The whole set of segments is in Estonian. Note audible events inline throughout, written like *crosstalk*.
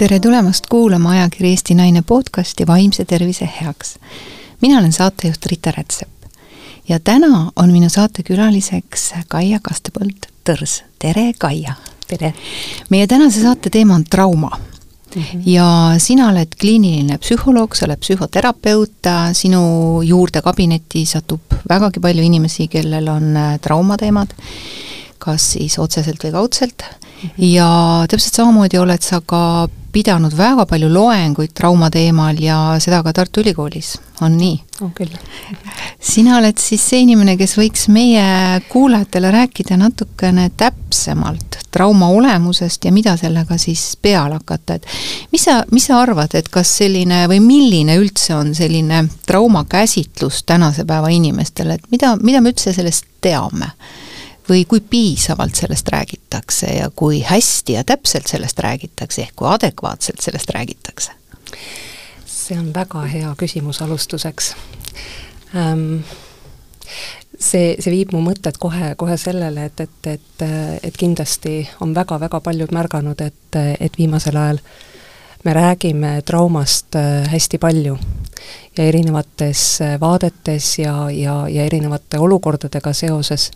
tere tulemast kuulama ajakirja Eesti Naine podcasti Vaimse tervise heaks. mina olen saatejuht Rita Rätsep ja täna on minu saatekülaliseks Kaia Kastepõld Tõrs. tere, Kaia! tere! meie tänase saate teema on trauma Mm -hmm. ja sina oled kliiniline psühholoog, sa oled psühhoterapeut, sinu juurde kabinetti satub vägagi palju inimesi, kellel on äh, traumateemad, kas siis otseselt või kaudselt mm. -hmm. ja täpselt samamoodi oled sa ka pidanud väga palju loenguid trauma teemal ja seda ka Tartu Ülikoolis, on nii? on küll. sina oled siis see inimene, kes võiks meie kuulajatele rääkida natukene täpsemalt trauma olemusest ja mida sellega siis peale hakata, et mis sa, mis sa arvad, et kas selline või milline üldse on selline trauma käsitlus tänase päeva inimestele, et mida, mida me üldse sellest teame? Või kui piisavalt sellest räägitakse ja kui hästi ja täpselt sellest räägitakse, ehk kui adekvaatselt sellest räägitakse? see on väga hea küsimus alustuseks ähm, see, see viib mu mõtted kohe, kohe sellele, et, et, et, et kindlasti on väga-väga paljud märganud, et, et viimasel ajal me räägime traumast äh, hästi palju ja erinevates äh, vaadetes ja, ja, ja erinevate olukordadega seoses.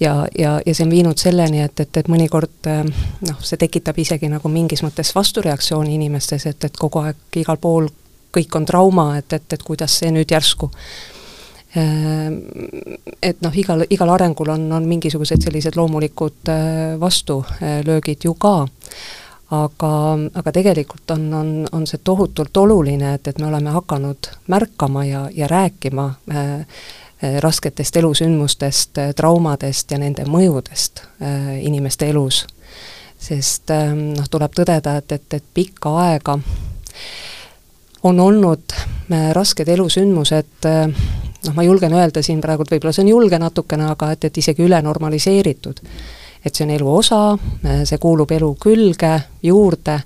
ja, ja, ja see on viinud selleni, et, et, et mõnikord äh, noh, see tekitab isegi nagu mingis mõttes vastureaktsiooni inimestes, et, et kogu aeg igal pool kõik on trauma, et, et, et kuidas see nüüd järsku et noh, igal, igal arengul on, on mingisugused sellised loomulikud vastulöögid ju ka, aga, aga tegelikult on, on, on see tohutult oluline, et, et me oleme hakanud märkama ja, ja rääkima äh, äh rasketest elusündmustest, äh, traumadest ja nende mõjudest äh, inimeste elus. sest äh, noh, tuleb tõdeda, et, et, et pikka aega on olnud äh, rasked elusündmused noh, ma julgen öelda siin praegu, et võib-olla see on julge natukene, aga et, et isegi üle normaliseeritud. Et see on elu osa, see kuulub elu külge, juurde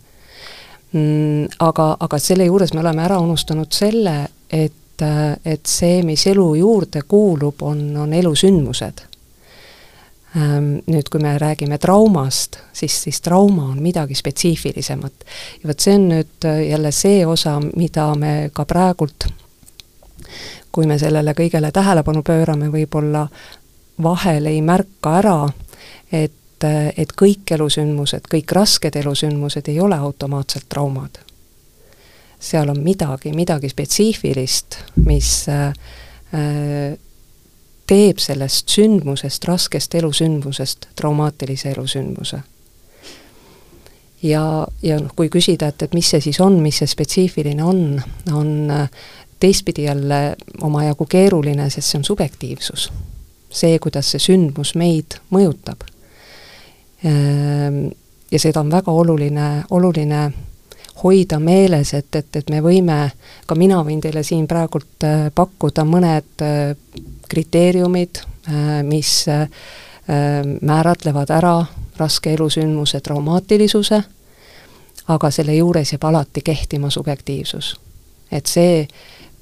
mm,, aga, aga selle juures me oleme ära unustanud selle, et, et see, mis elu juurde kuulub, on, on elusündmused ehm, nüüd, kui me räägime traumast, siis, siis trauma on midagi spetsiifilisemat. ja vot see on nüüd jälle see osa, mida me ka praegult kui me sellele kõigele tähelepanu pöörame, võib-olla vahel ei märka ära, et, et kõik elusündmused, kõik rasked elusündmused ei ole automaatselt traumad. seal on midagi, midagi spetsiifilist, mis äh, teeb sellest sündmusest, raskest elusündmusest traumaatilise elusündmuse ja, ja noh, kui küsida, et, et mis see siis on, mis see spetsiifiline on, on teistpidi jälle omajagu keeruline, sest see on subjektiivsus. see, kuidas see sündmus meid mõjutab. Ehm, ja seda on väga oluline, oluline hoida meeles, et, et, et me võime, ka mina võin teile siin praegult äh, pakkuda mõned äh, kriteeriumid, äh, mis määratlevad ära raske elusündmuse traumaatilisuse, aga selle juures jääb alati kehtima subjektiivsus. et see,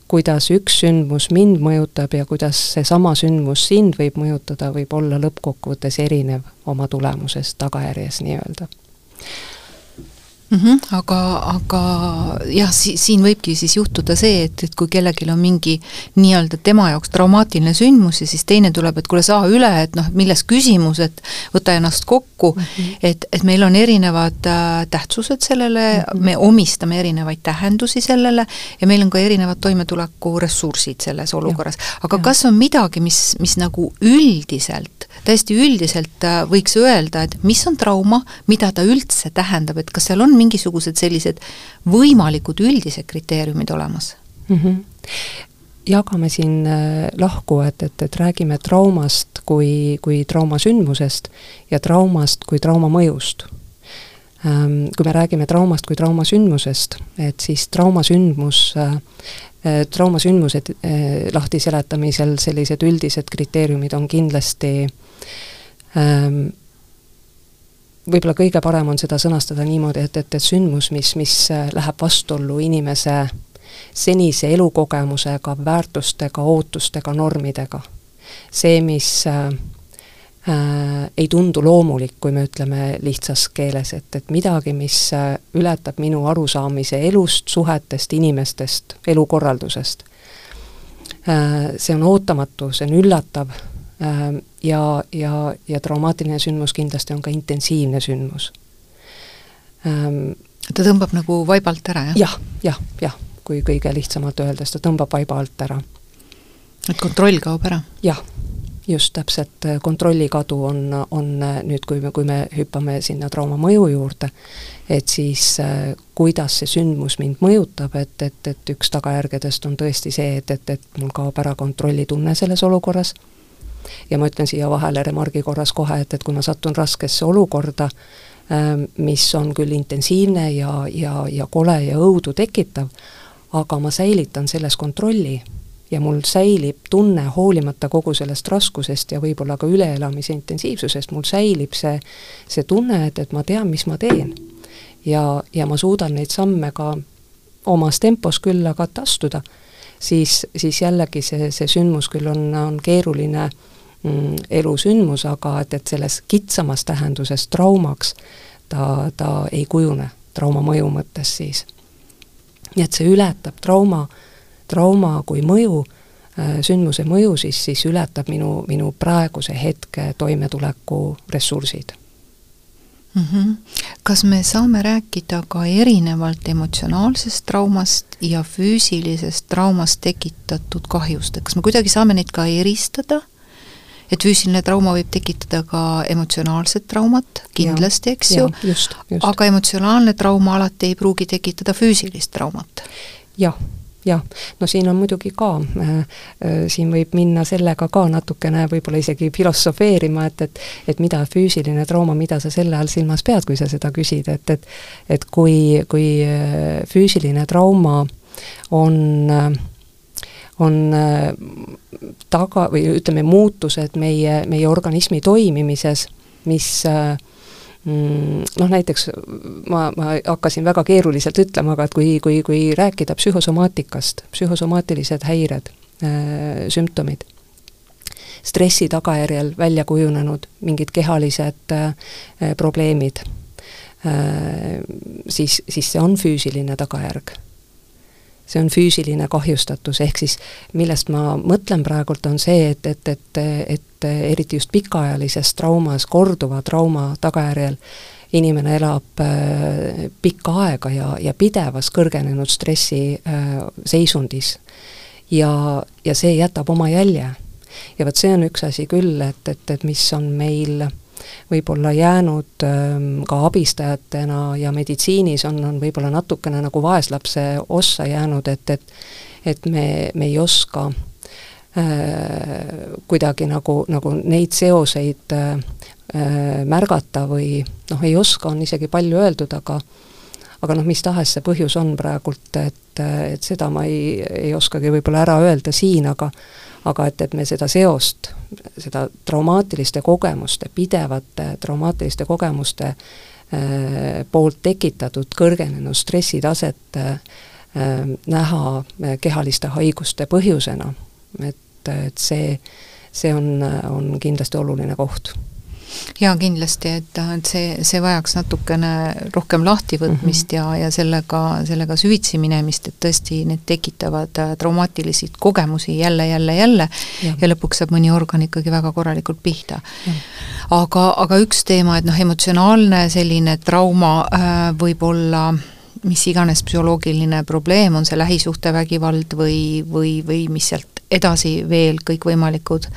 kuidas üks sündmus mind mõjutab ja kuidas seesama sündmus sind võib mõjutada, võib olla lõppkokkuvõttes erinev oma tulemusest, tagajärjes nii-öelda mm. -hmm, aga, aga jah, si-, siin võibki siis juhtuda see, et, et kui kellelgi on mingi nii-öelda tema jaoks traumaatiline sündmus ja siis teine tuleb, et kuule, saa üle, et noh, milles küsimus, et võta ennast kokku mm, -hmm. et, et meil on erinevad äh, tähtsused sellele mm, -hmm. me omistame erinevaid tähendusi sellele ja meil on ka erinevad toimetulekuressursid selles olukorras. aga ja. kas on midagi, mis, mis nagu üldiselt, täiesti üldiselt äh, võiks öelda, et mis on trauma, mida ta üldse tähendab, et kas seal on mingi mingisugused sellised võimalikud üldised kriteeriumid olemas mm? -hmm jagame siin äh, lahku, et, et, et räägime traumast kui, kui traumasündmusest ja traumast kui trauma mõjust. Ähm, kui me räägime traumast kui traumasündmusest, et siis traumasündmus, äh, äh, traumasündmused lahtiseletamisel sellised üldised kriteeriumid on kindlasti ähm, võib-olla kõige parem on seda sõnastada niimoodi, et, et, et sündmus, mis, mis äh, läheb vastuollu inimese senise elukogemusega, väärtustega, ootustega, normidega. see, mis äh, äh, ei tundu loomulik, kui me ütleme lihtsas keeles, et, et midagi, mis äh, ületab minu arusaamise elust, suhetest, inimestest, elukorraldusest. Äh, see on ootamatu, see on üllatav ja, ja, ja traumaatiline sündmus kindlasti on ka intensiivne sündmus. Ähm, ta tõmbab nagu vaibalt ära, jah? jah, jah, jah, kui kõige lihtsamalt öeldes, ta tõmbab vaiba alt ära. et kontroll kaob ära? jah just täpselt, kontrolli kadu on, on äh, nüüd, kui me, kui me hüppame sinna trauma mõju juurde, et siis äh, kuidas see sündmus mind mõjutab, et, et, et üks tagajärgedest on tõesti see, et, et, et mul kaob ära kontrollitunne selles olukorras, ja ma ütlen siia vahele remargi korras kohe, et, et kui ma satun raskesse olukorda, ähm, mis on küll intensiivne ja, ja, ja kole ja õudu tekitav, aga ma säilitan selles kontrolli ja mul säilib tunne, hoolimata kogu sellest raskusest ja võib-olla ka üleelamise intensiivsusest, mul säilib see, see tunne, et, et ma tean, mis ma teen. ja, ja ma suudan neid samme ka omas tempos küll aga astuda, siis, siis jällegi see, see sündmus küll on, on keeruline mm, elusündmus, aga et, et selles kitsamas tähenduses traumaks ta, ta ei kujune, trauma mõju mõttes siis. nii et see ületab trauma trauma kui mõju, äh, sündmuse mõju, siis, siis ületab minu, minu praeguse hetke toimetuleku ressursid mm. -hmm. kas me saame rääkida ka erinevalt emotsionaalsest traumast ja füüsilisest traumast tekitatud kahjust, et kas me kuidagi saame neid ka eristada? Et füüsiline trauma võib tekitada ka emotsionaalset traumat, kindlasti, eks ju, aga emotsionaalne trauma alati ei pruugi tekitada füüsilist traumat. jah jah, no siin on muidugi ka äh,, äh, siin võib minna sellega ka natukene võib-olla isegi filosofeerima, et, et et mida füüsiline trauma, mida sa selle all silmas pead, kui sa seda küsid, et, et et kui, kui äh, füüsiline trauma on äh, on äh, taga või ütleme, muutused meie, meie organismi toimimises, mis äh, Mm, noh, näiteks ma, ma hakkasin väga keeruliselt ütlema, aga et kui, kui, kui rääkida psühhosomaatikast, psühhosomaatilised häired äh,, sümptomid, stressi tagajärjel välja kujunenud mingid kehalised probleemid siis, siis see on füüsiline tagajärg see on füüsiline kahjustatus, ehk siis millest ma mõtlen praegult, on see, et, et, et, et eriti just pikaajalises traumas, korduva trauma tagajärjel inimene elab äh, pikka aega ja, ja pidevas kõrgenenud stressi äh, seisundis. ja, ja see jätab oma jälje. ja vot see on üks asi küll, et, et, et mis on meil äh, võib-olla jäänud ähm, ka abistajatena ja meditsiinis on, on võib-olla natukene nagu vaeslapse ossa jäänud, et, et et me, me ei oska äh, kuidagi nagu, nagu neid seoseid äh, märgata või noh, ei oska, on isegi palju öeldud, aga aga noh, mis tahes see põhjus on praegult, et, et seda ma ei, ei oskagi võib-olla ära öelda siin, aga aga et, et me seda seost, seda traumaatiliste kogemuste, pidevate traumaatiliste kogemuste äh, poolt tekitatud kõrgenenud stressitaset äh, näha äh, kehaliste haiguste põhjusena, et, et see, see on, on kindlasti oluline koht jaa, kindlasti, et, et see, see vajaks natukene rohkem lahtivõtmist mm -hmm. ja, ja sellega, sellega süvitsi minemist, et tõesti need tekitavad äh, traumaatilisi kogemusi jälle, jälle, jälle ja, ja lõpuks saab mõni organ ikkagi väga korralikult pihta. aga, aga üks teema, et noh, emotsionaalne selline trauma äh, võib olla mis iganes psühholoogiline probleem, on see lähisuhtevägivald või, või, või mis sealt edasi veel kõikvõimalikud äh,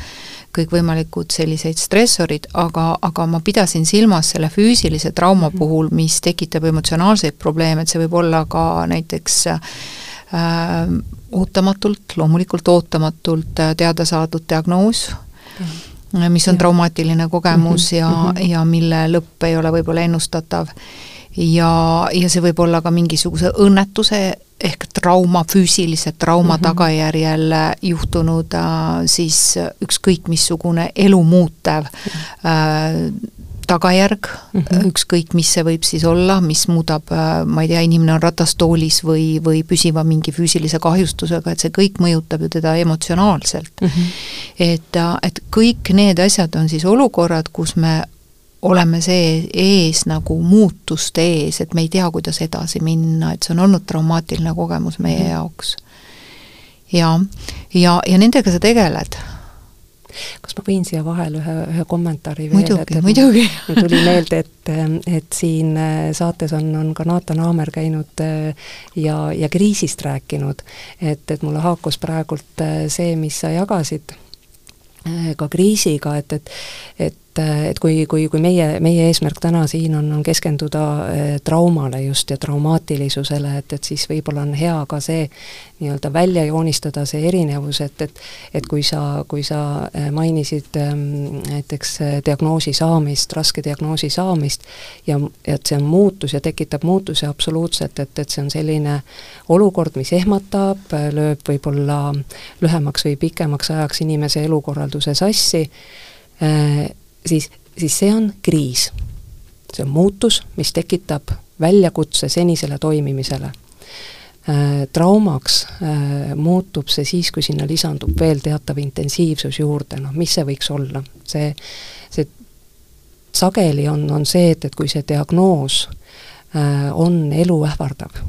kõikvõimalikud selliseid stressorid, aga, aga ma pidasin silmas selle füüsilise trauma mhm. puhul, mis tekitab emotsionaalseid probleeme, et see võib olla ka näiteks äh, ootamatult, loomulikult ootamatult äh, teada saadud diagnoos mm, mis on ja. traumaatiline kogemus mm -hmm. ja mm, -hmm. ja mille lõpp ei ole võib-olla ennustatav. ja, ja see võib olla ka mingisuguse õnnetuse ehk trauma, füüsilise trauma mm -hmm. tagajärjel juhtunud äh, siis ükskõik missugune elu muutev äh, tagajärg mm, -hmm. ükskõik mis see võib siis olla, mis muudab, äh, ma ei tea, inimene on ratastoolis või, või püsiva mingi füüsilise kahjustusega, et see kõik mõjutab ju teda emotsionaalselt mm. -hmm. et, äh, et kõik need asjad on siis olukorrad, kus me oleme see ees nagu muutuste ees, et me ei tea, kuidas edasi minna, et see on olnud traumaatiline kogemus meie mm. jaoks. ja, ja, ja nendega sa tegeled kas ma võin siia vahele ühe, ühe kommentaari veel? muidugi, muidugi. mul tuli meelde, et, et siin äh, saates on, on ka Naata Naamer käinud äh, ja, ja kriisist rääkinud. et, et mulle haakus praegult äh, see, mis sa jagasid ka kriisiga, et, et et et, et kui, kui, kui meie, meie eesmärk täna siin on, on keskenduda eh, traumale just ja traumaatilisusele, et, et siis võib-olla on hea ka see nii-öelda välja joonistada, see erinevus, et, et et kui sa, kui sa eh, mainisid ehm, näiteks eh, diagnoosi saamist, raske diagnoosi saamist ja et see on muutus ja tekitab muutuse absoluutselt, et, et see on selline olukord, mis ehmatab, lööb võib-olla lühemaks või pikemaks ajaks inimese elukorralduse sassi, siis, siis see on kriis. see on muutus, mis tekitab väljakutse senisele toimimisele. Äh, traumaks äh, muutub see siis, kui sinna lisandub veel teatav intensiivsus juurde, noh mis see võiks olla, see, see sageli on, on see, et, et kui see diagnoos äh, on elu ähvardav,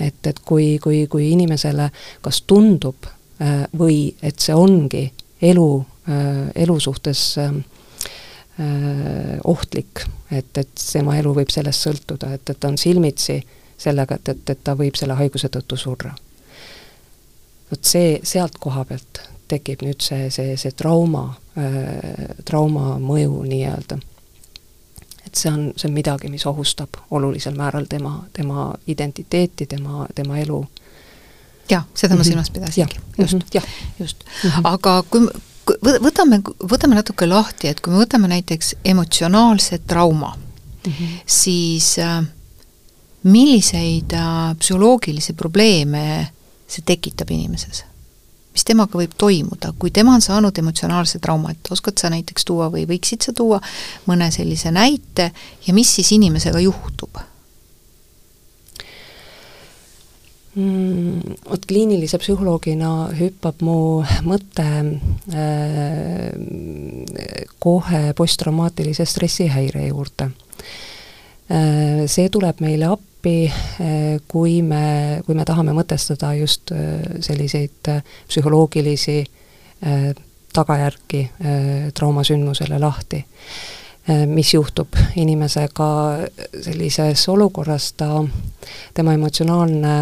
et, et kui, kui, kui inimesele kas tundub või et see ongi elu, elu suhtes äh, Äh, ohtlik, et, et tema elu võib sellest sõltuda, et, et ta on silmitsi sellega, et, et, et ta võib selle haiguse tõttu surra. vot see, sealt koha pealt tekib nüüd see, see, see trauma äh,, trauma mõju nii-öelda. et see on, see on midagi, mis ohustab olulisel määral tema, tema identiteeti, tema, tema elu jah, seda ma mhm. silmas pidasingi, just -hmm. just mm. -hmm. aga kui, võtame, võtame natuke lahti, et kui me võtame näiteks emotsionaalse trauma mm, -hmm. siis äh, milliseid äh, psühholoogilisi probleeme see tekitab inimeses? mis temaga võib toimuda, kui tema on saanud emotsionaalse trauma, et oskad sa näiteks tuua või võiksid sa tuua mõne sellise näite ja mis siis inimesega juhtub? Mm,? Vot kliinilise psühholoogina hüppab mu mõte äh, kohe posttraumaatilise stressihäire juurde äh,. See tuleb meile appi äh,, kui me, kui me tahame mõtestada just äh, selliseid äh, psühholoogilisi äh, tagajärgi äh, traumasündmusele lahti äh, mis juhtub inimesega sellises olukorras, ta, tema emotsionaalne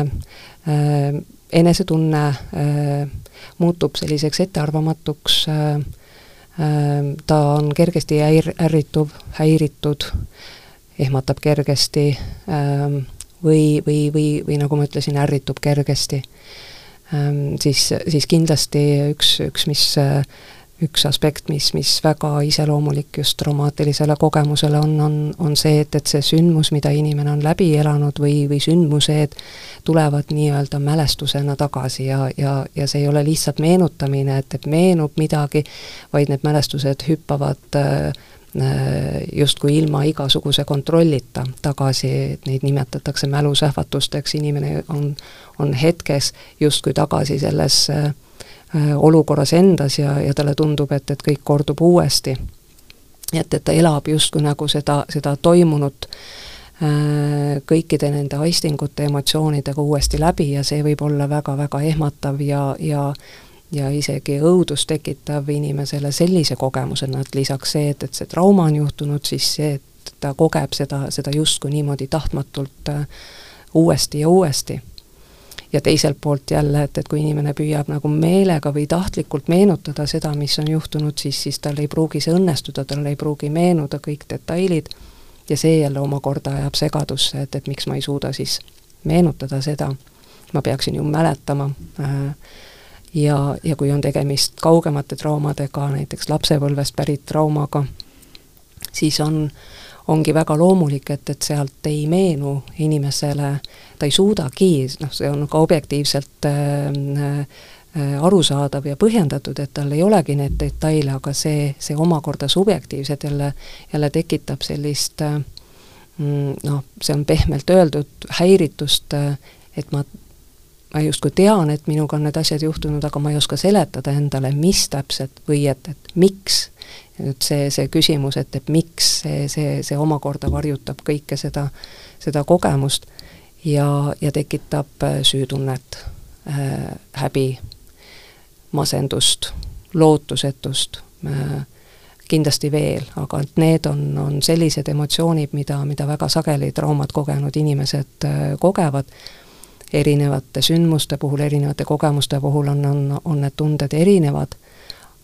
Äh, enesetunne äh, muutub selliseks ettearvamatuks, äh, ta on kergesti häir-, ärrituv, häiritud, ehmatab kergesti või, või, või, või nagu ma ütlesin, ärritub kergesti. Siis, siis kindlasti üks, üks, mis üks aspekt, mis, mis väga iseloomulik just traumaatilisele kogemusele on, on, on see, et, et see sündmus, mida inimene on läbi elanud või, või sündmused tulevad nii-öelda mälestusena tagasi ja, ja, ja see ei ole lihtsalt meenutamine, et, et meenub midagi, vaid need mälestused hüppavad äh, justkui ilma igasuguse kontrollita tagasi, et neid nimetatakse mälusähvatusteks, inimene on, on hetkes justkui tagasi selles äh, olukorras endas ja, ja talle tundub, et, et kõik kordub uuesti. et, et ta elab justkui nagu seda, seda toimunut äh, kõikide nende aistingute, emotsioonidega uuesti läbi ja see võib olla väga-väga ehmatav ja, ja ja isegi õudust tekitav inimesele sellise kogemusena, et lisaks see, et, et see trauma on juhtunud, siis see, et ta kogeb seda, seda justkui niimoodi tahtmatult äh, uuesti ja uuesti ja teiselt poolt jälle, et, et kui inimene püüab nagu meelega või tahtlikult meenutada seda, mis on juhtunud, siis, siis tal ei pruugi see õnnestuda, tal ei pruugi meenuda kõik detailid ja see jälle omakorda ajab segadusse, et, et miks ma ei suuda siis meenutada seda, ma peaksin ju mäletama äh, ja, ja kui on tegemist kaugemate traumadega, näiteks lapsepõlvest pärit traumaga, siis on äh, ongi väga loomulik, et, et sealt ei meenu inimesele, ta ei suudagi, noh, see on ka objektiivselt äh, äh, arusaadav ja põhjendatud, et tal ei olegi neid detaile, aga see, see omakorda subjektiivselt jälle, jälle tekitab sellist äh, noh, see on pehmelt öeldud, häiritust, äh, et ma ma justkui tean, et minuga on need asjad juhtunud, aga ma ei oska seletada endale, mis täpselt või et, et miks. nüüd see, see küsimus, et, et miks, see, see, see omakorda varjutab kõike seda, seda kogemust ja, ja tekitab äh, süütunnet äh,, häbi, masendust, lootusetust äh,, kindlasti veel, aga et need on, on sellised emotsioonid, mida, mida väga sageli traumat kogenud inimesed äh, kogevad erinevate sündmuste puhul, erinevate kogemuste puhul on, on, on need tunded erinevad,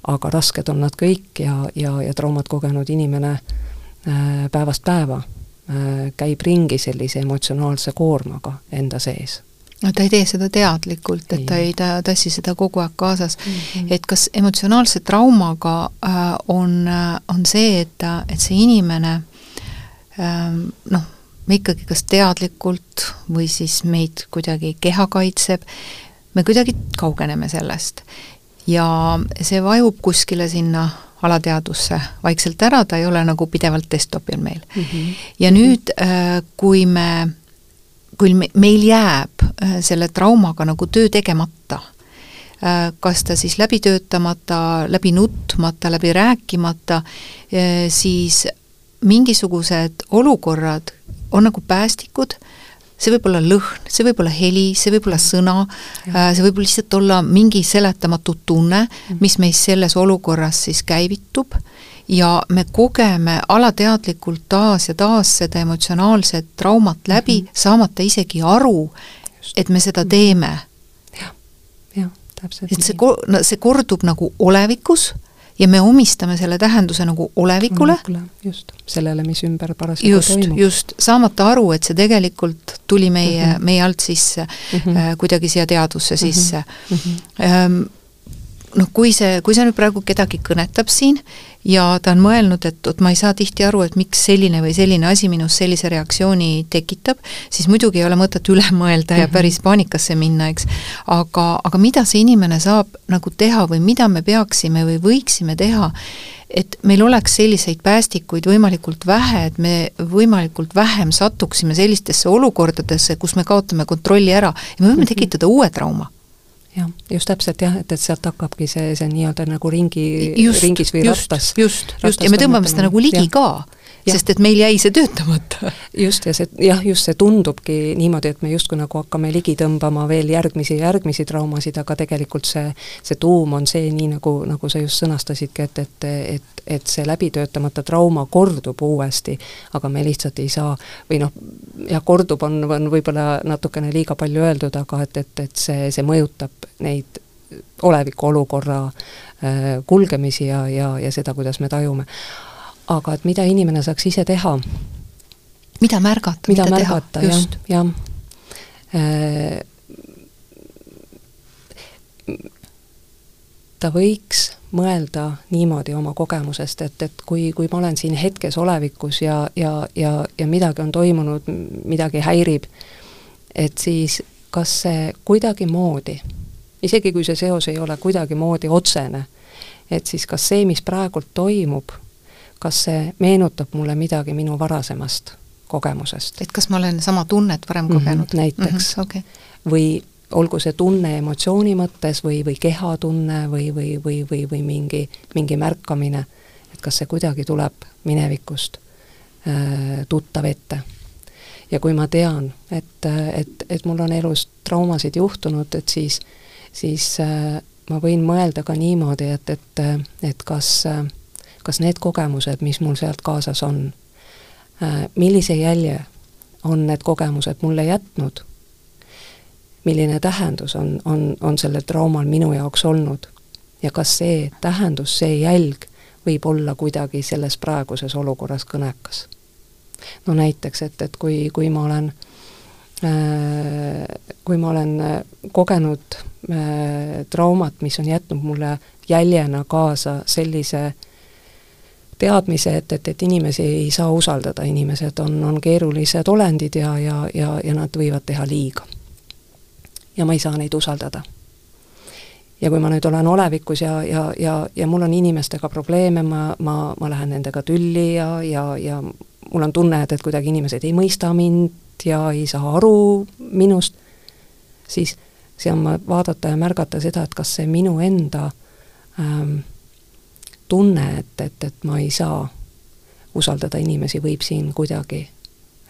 aga rasked on nad kõik ja, ja, ja traumat kogenud inimene äh, päevast päeva äh, käib ringi sellise emotsionaalse koormaga enda sees no ta ei tee seda teadlikult, et ta ei ta tassi seda kogu aeg kaasas mm. -hmm. et kas emotsionaalse traumaga äh, on, äh, on see, et, et see inimene äh, noh, me ikkagi kas teadlikult või siis meid kuidagi keha kaitseb, me kuidagi kaugeneme sellest. ja see vajub kuskile sinna alateadvusse vaikselt ära, ta ei ole nagu pidevalt desktopil meil mm. -hmm. ja nüüd, äh, kui me, kui me, meil jääb äh, selle traumaga nagu töö tegemata, äh, kas ta siis läbi töötamata, läbi nutmata, läbi rääkimata, siis mingisugused olukorrad on nagu päästikud, see võib olla lõhn, see võib olla heli, see võib olla sõna, äh, see võib lihtsalt olla mingi seletamatu tunne, mm. mis meis selles olukorras siis käivitub ja me kogeme alateadlikult taas ja taas seda emotsionaalset traumat läbi mm, -hmm. saamata isegi aru, et me seda teeme. jah, jah, täpselt. et see, see kordub nagu olevikus ja me omistame selle tähenduse nagu olevikule. just, sellele, mis ümber parasjagu toimub. just, saamata aru, et see tegelikult tuli meie mm, -hmm. meie alt sisse mm, -hmm. äh, kuidagi siia teadvusse sisse mm. -hmm. Ähm, noh, kui see, kui see nüüd praegu kedagi kõnetab siin ja ta on mõelnud, et vot ma ei saa tihti aru, et miks selline või selline asi minus sellise reaktsiooni tekitab, siis muidugi ei ole mõtet üle mõelda ja mhm. päris paanikasse minna, eks. aga, aga mida see inimene saab nagu teha või mida me peaksime või võiksime teha, et meil oleks selliseid päästikuid võimalikult vähe, et me võimalikult vähem satuksime sellistesse olukordadesse, kus me kaotame kontrolli ära ja me võime mhm. tekitada uue trauma jah, just täpselt jah, et, et sealt hakkabki see, see nii-öelda nagu ringi, ringis või just, rattas. just, just, ja me tõmbame seda nagu ligi ja. ka sest et meil jäi see töötamata. just, ja see, jah, just see tundubki niimoodi, et me justkui nagu hakkame ligi tõmbama veel järgmisi ja järgmisi traumasid, aga tegelikult see, see tuum on see, nii nagu, nagu sa just sõnastasidki, et, et, et, et see läbitöötamata trauma kordub uuesti, aga me lihtsalt ei saa, või noh, jah, kordub on, on võib-olla natukene liiga palju öeldud, aga et, et, et see, see mõjutab neid oleviku olukorra äh, kulgemisi ja, ja, ja seda, kuidas me tajume aga et mida inimene saaks ise teha. mida märgata, mida, mida märgata, jah, jah. Äh, ta võiks mõelda niimoodi oma kogemusest, et, et kui, kui ma olen siin hetkes olevikus ja, ja, ja, ja midagi on toimunud, midagi häirib, et siis kas see kuidagimoodi, isegi kui see seos ei ole kuidagimoodi otsene, et siis kas see, mis praegult toimub, kas see meenutab mulle midagi minu varasemast kogemusest. et kas ma olen sama tunnet varem mhm, kogenud mm? -hmm, näiteks mm. -hmm, okay. või olgu see tunne emotsiooni mõttes või, või kehatunne või, või, või, või, või mingi, mingi märkamine, et kas see kuidagi tuleb minevikust äh, tuttav ette. ja kui ma tean, et, et, et mul on elus traumasid juhtunud, et siis, siis äh, ma võin mõelda ka niimoodi, et, et, et kas äh, kas need kogemused, mis mul sealt kaasas on, äh, millise jälje on need kogemused mulle jätnud, milline tähendus on, on, on sellel traumal minu jaoks olnud ja kas see tähendus, see jälg võib olla kuidagi selles praeguses olukorras kõnekas. no näiteks, et, et kui, kui ma olen äh, kui ma olen äh, kogenud traumat, mis on jätnud mulle jäljena kaasa sellise teadmise, et, et, et inimesi ei saa usaldada, inimesed on, on keerulised olendid ja, ja, ja, ja nad võivad teha liiga. ja ma ei saa neid usaldada. ja kui ma nüüd olen olevikus ja, ja, ja, ja mul on inimestega probleeme, ma, ma, ma lähen nendega tülli ja, ja, ja mul on tunne, et, et kuidagi inimesed ei mõista mind ja ei saa aru minust, siis see on vaadata ja märgata seda, et kas see minu enda ähm, tunne, et, et, et ma ei saa usaldada inimesi, võib siin kuidagi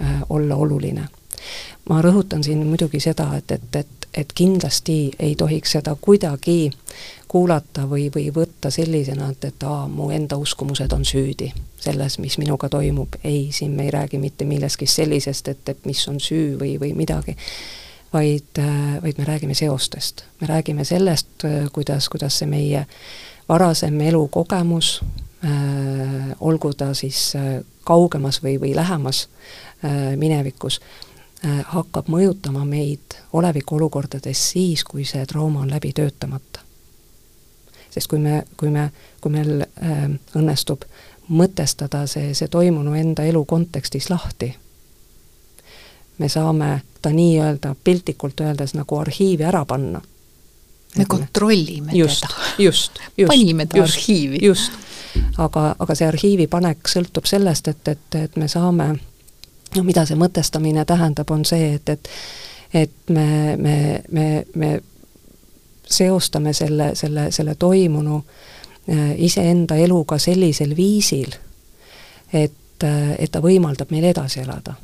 äh, olla oluline. ma rõhutan siin muidugi seda, et, et, et, et kindlasti ei tohiks seda kuidagi kuulata või, või võtta sellisena, et, et aa, mu enda uskumused on süüdi selles, mis minuga toimub. ei, siin me ei räägi mitte millestki sellisest, et, et mis on süü või, või midagi, vaid, vaid me räägime seostest. me räägime sellest, kuidas, kuidas see meie varasem elukogemus äh,, olgu ta siis äh, kaugemas või, või lähemas äh, minevikus hakkab mõjutama meid olevikuolukordades siis, kui see trauma on läbi töötamata sest kui me, kui me, kui meil õnnestub mõtestada see, see toimunu enda elu kontekstis lahti, me saame ta nii-öelda piltlikult öeldes nagu arhiivi ära panna. Me kontrollime just, teda. just, just. panime ta just, arhiivi. just, aga, aga see arhiivi panek sõltub sellest, et, et, et me saame, no mida see mõtestamine tähendab, on see, et, et et me, me, me, me seostame selle, selle, selle toimunu äh, iseenda eluga sellisel viisil, et, äh, et ta võimaldab meil edasi elada.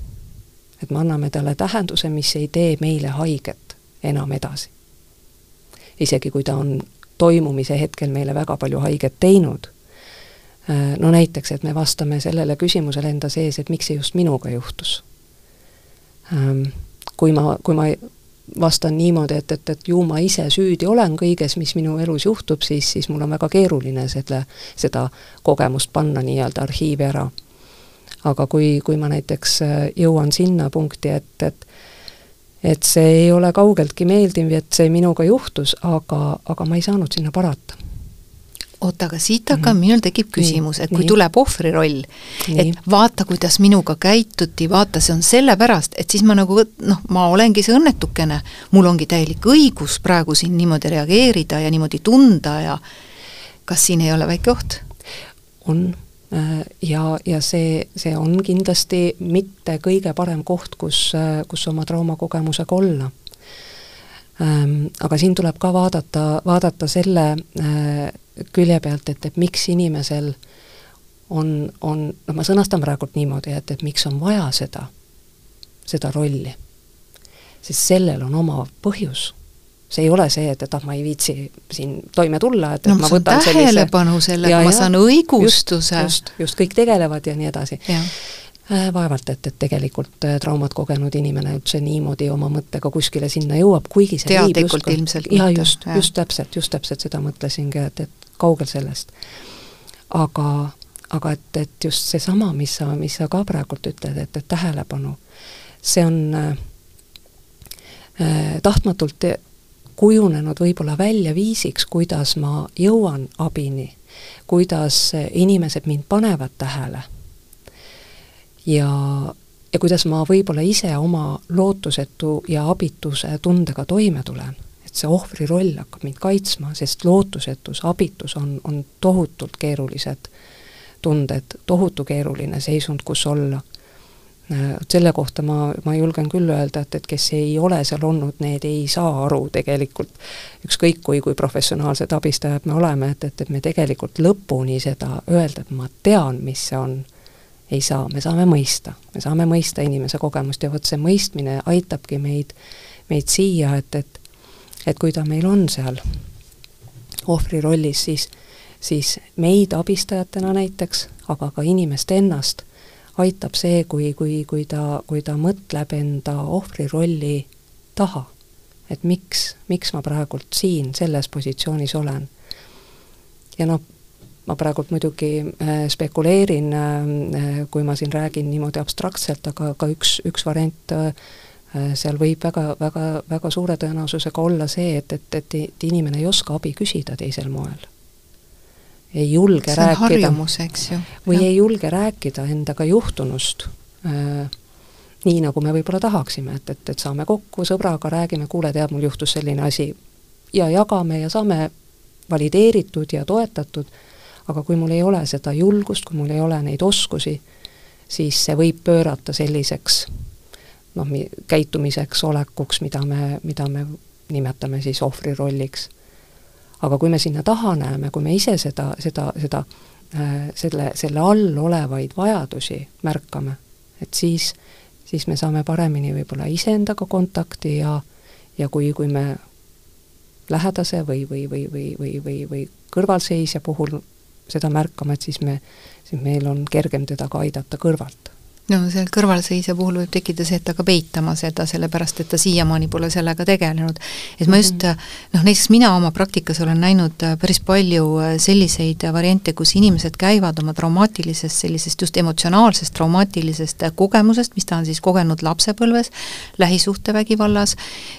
et me anname talle tähenduse, mis ei tee meile haiget enam edasi. Isegi kui ta on toimumise hetkel meile väga palju haiget teinud, äh, no näiteks, et me vastame sellele küsimusele enda sees, et miks see just minuga juhtus. Ähm, kui ma, kui ma vastan niimoodi, et, et, et ju ma ise süüdi olen kõiges, mis minu elus juhtub, siis, siis mul on väga keeruline selle, seda kogemust panna nii-öelda arhiivi ära. aga kui, kui ma näiteks äh, jõuan sinna punkti, et, et et see ei ole kaugeltki meeldiv, et see minuga juhtus, aga, aga ma ei saanud sinna parata oota, aga siit aga mm -hmm. minul tekib küsimus, et kui nii. tuleb ohvri roll, et vaata, kuidas minuga käituti, vaata, see on sellepärast, et siis ma nagu noh, ma olengi see õnnetukene, mul ongi täielik õigus praegu siin niimoodi reageerida ja niimoodi tunda ja kas siin ei ole väike oht? on ja, ja see, see on kindlasti mitte kõige parem koht, kus, äh, kus oma traumakogemusega olla ähm, aga siin tuleb ka vaadata, vaadata selle äh, külje pealt, et, et miks inimesel on, on, noh, ma sõnastan praegult niimoodi, et, et miks on vaja seda, seda rolli. sest sellel on oma põhjus. See ei ole see, et, et ah, ma ei viitsi siin toime tulla, et, et no, ma võtan sellise sellega, ma saan õigustuse. just, just, kõik tegelevad ja nii edasi. Äh, vaevalt, et, et tegelikult äh, traumat kogenud inimene üldse niimoodi oma mõttega kuskile sinna jõuab, kuigi see teadlikult ilmselt jaa, just, just täpselt, just täpselt seda mõtlesingi, et, et kaugel sellest. aga, aga et, et just seesama, mis sa, mis sa ka praegult ütled, et, et tähelepanu, see on äh, äh, tahtmatult kujunenud võib-olla välja viisiks, kuidas ma jõuan abini, kuidas inimesed mind panevad tähele ja, ja kuidas ma võib-olla ise oma lootusetu ja abituse tundega toime tulen et see ohvri roll hakkab mind kaitsma, sest lootusetus, abitus on, on tohutult keerulised tunded, tohutu keeruline seisund, kus olla. Vot selle kohta ma, ma julgen küll öelda, et, et kes ei ole seal olnud, need ei saa aru tegelikult, ükskõik kui, kui professionaalsed abistajad me oleme, et, et, et me tegelikult lõpuni seda öelda, et ma tean, mis see on, ei saa, me saame mõista, me saame mõista inimese kogemust ja vot see mõistmine aitabki meid, meid siia, et, et et kui ta meil on seal ohvri rollis, siis, siis meid abistajatena näiteks, aga ka inimest ennast aitab see, kui, kui, kui ta, kui ta mõtleb enda ohvri rolli taha. et miks, miks ma praegult siin selles positsioonis olen. ja noh, ma praegult muidugi äh, spekuleerin äh,, kui ma siin räägin niimoodi abstraktselt, aga ka üks, üks variant äh, Äh, seal võib väga, väga, väga suure tõenäosusega olla see, et, et, et, et inimene ei oska abi küsida teisel moel. Ei julge see rääkida. harjumus, eks ju. või ja. ei julge rääkida endaga juhtunust äh, nii, nagu me võib-olla tahaksime, et, et, et saame kokku sõbraga, räägime, kuule, tead, mul juhtus selline asi, ja jagame ja saame valideeritud ja toetatud, aga kui mul ei ole seda julgust, kui mul ei ole neid oskusi, siis see võib pöörata selliseks noh, käitumiseks, olekuks, mida me, mida me nimetame siis ohvri rolliks. Aga kui me sinna taha näeme, kui me ise seda, seda, seda äh, selle, selle all olevaid vajadusi märkame, et siis, siis me saame paremini võib-olla iseendaga kontakti ja ja kui, kui me lähedase või, või, või, või, või, või, või kõrvalseisja puhul seda märkame, et siis me, siis meil on kergem teda ka aidata kõrvalt no seal kõrvalseisja puhul võib tekkida see, et ta hakkab eitama seda, sellepärast et ta siiamaani pole sellega tegelenud. et ma just mhm. noh, näiteks mina oma praktikas olen näinud äh, päris palju äh, selliseid variante, kus inimesed käivad oma traumaatilisest, sellisest just emotsionaalsest traumaatilisest äh, kogemusest, mis ta on siis kogenud lapsepõlves, lähisuhtevägivallas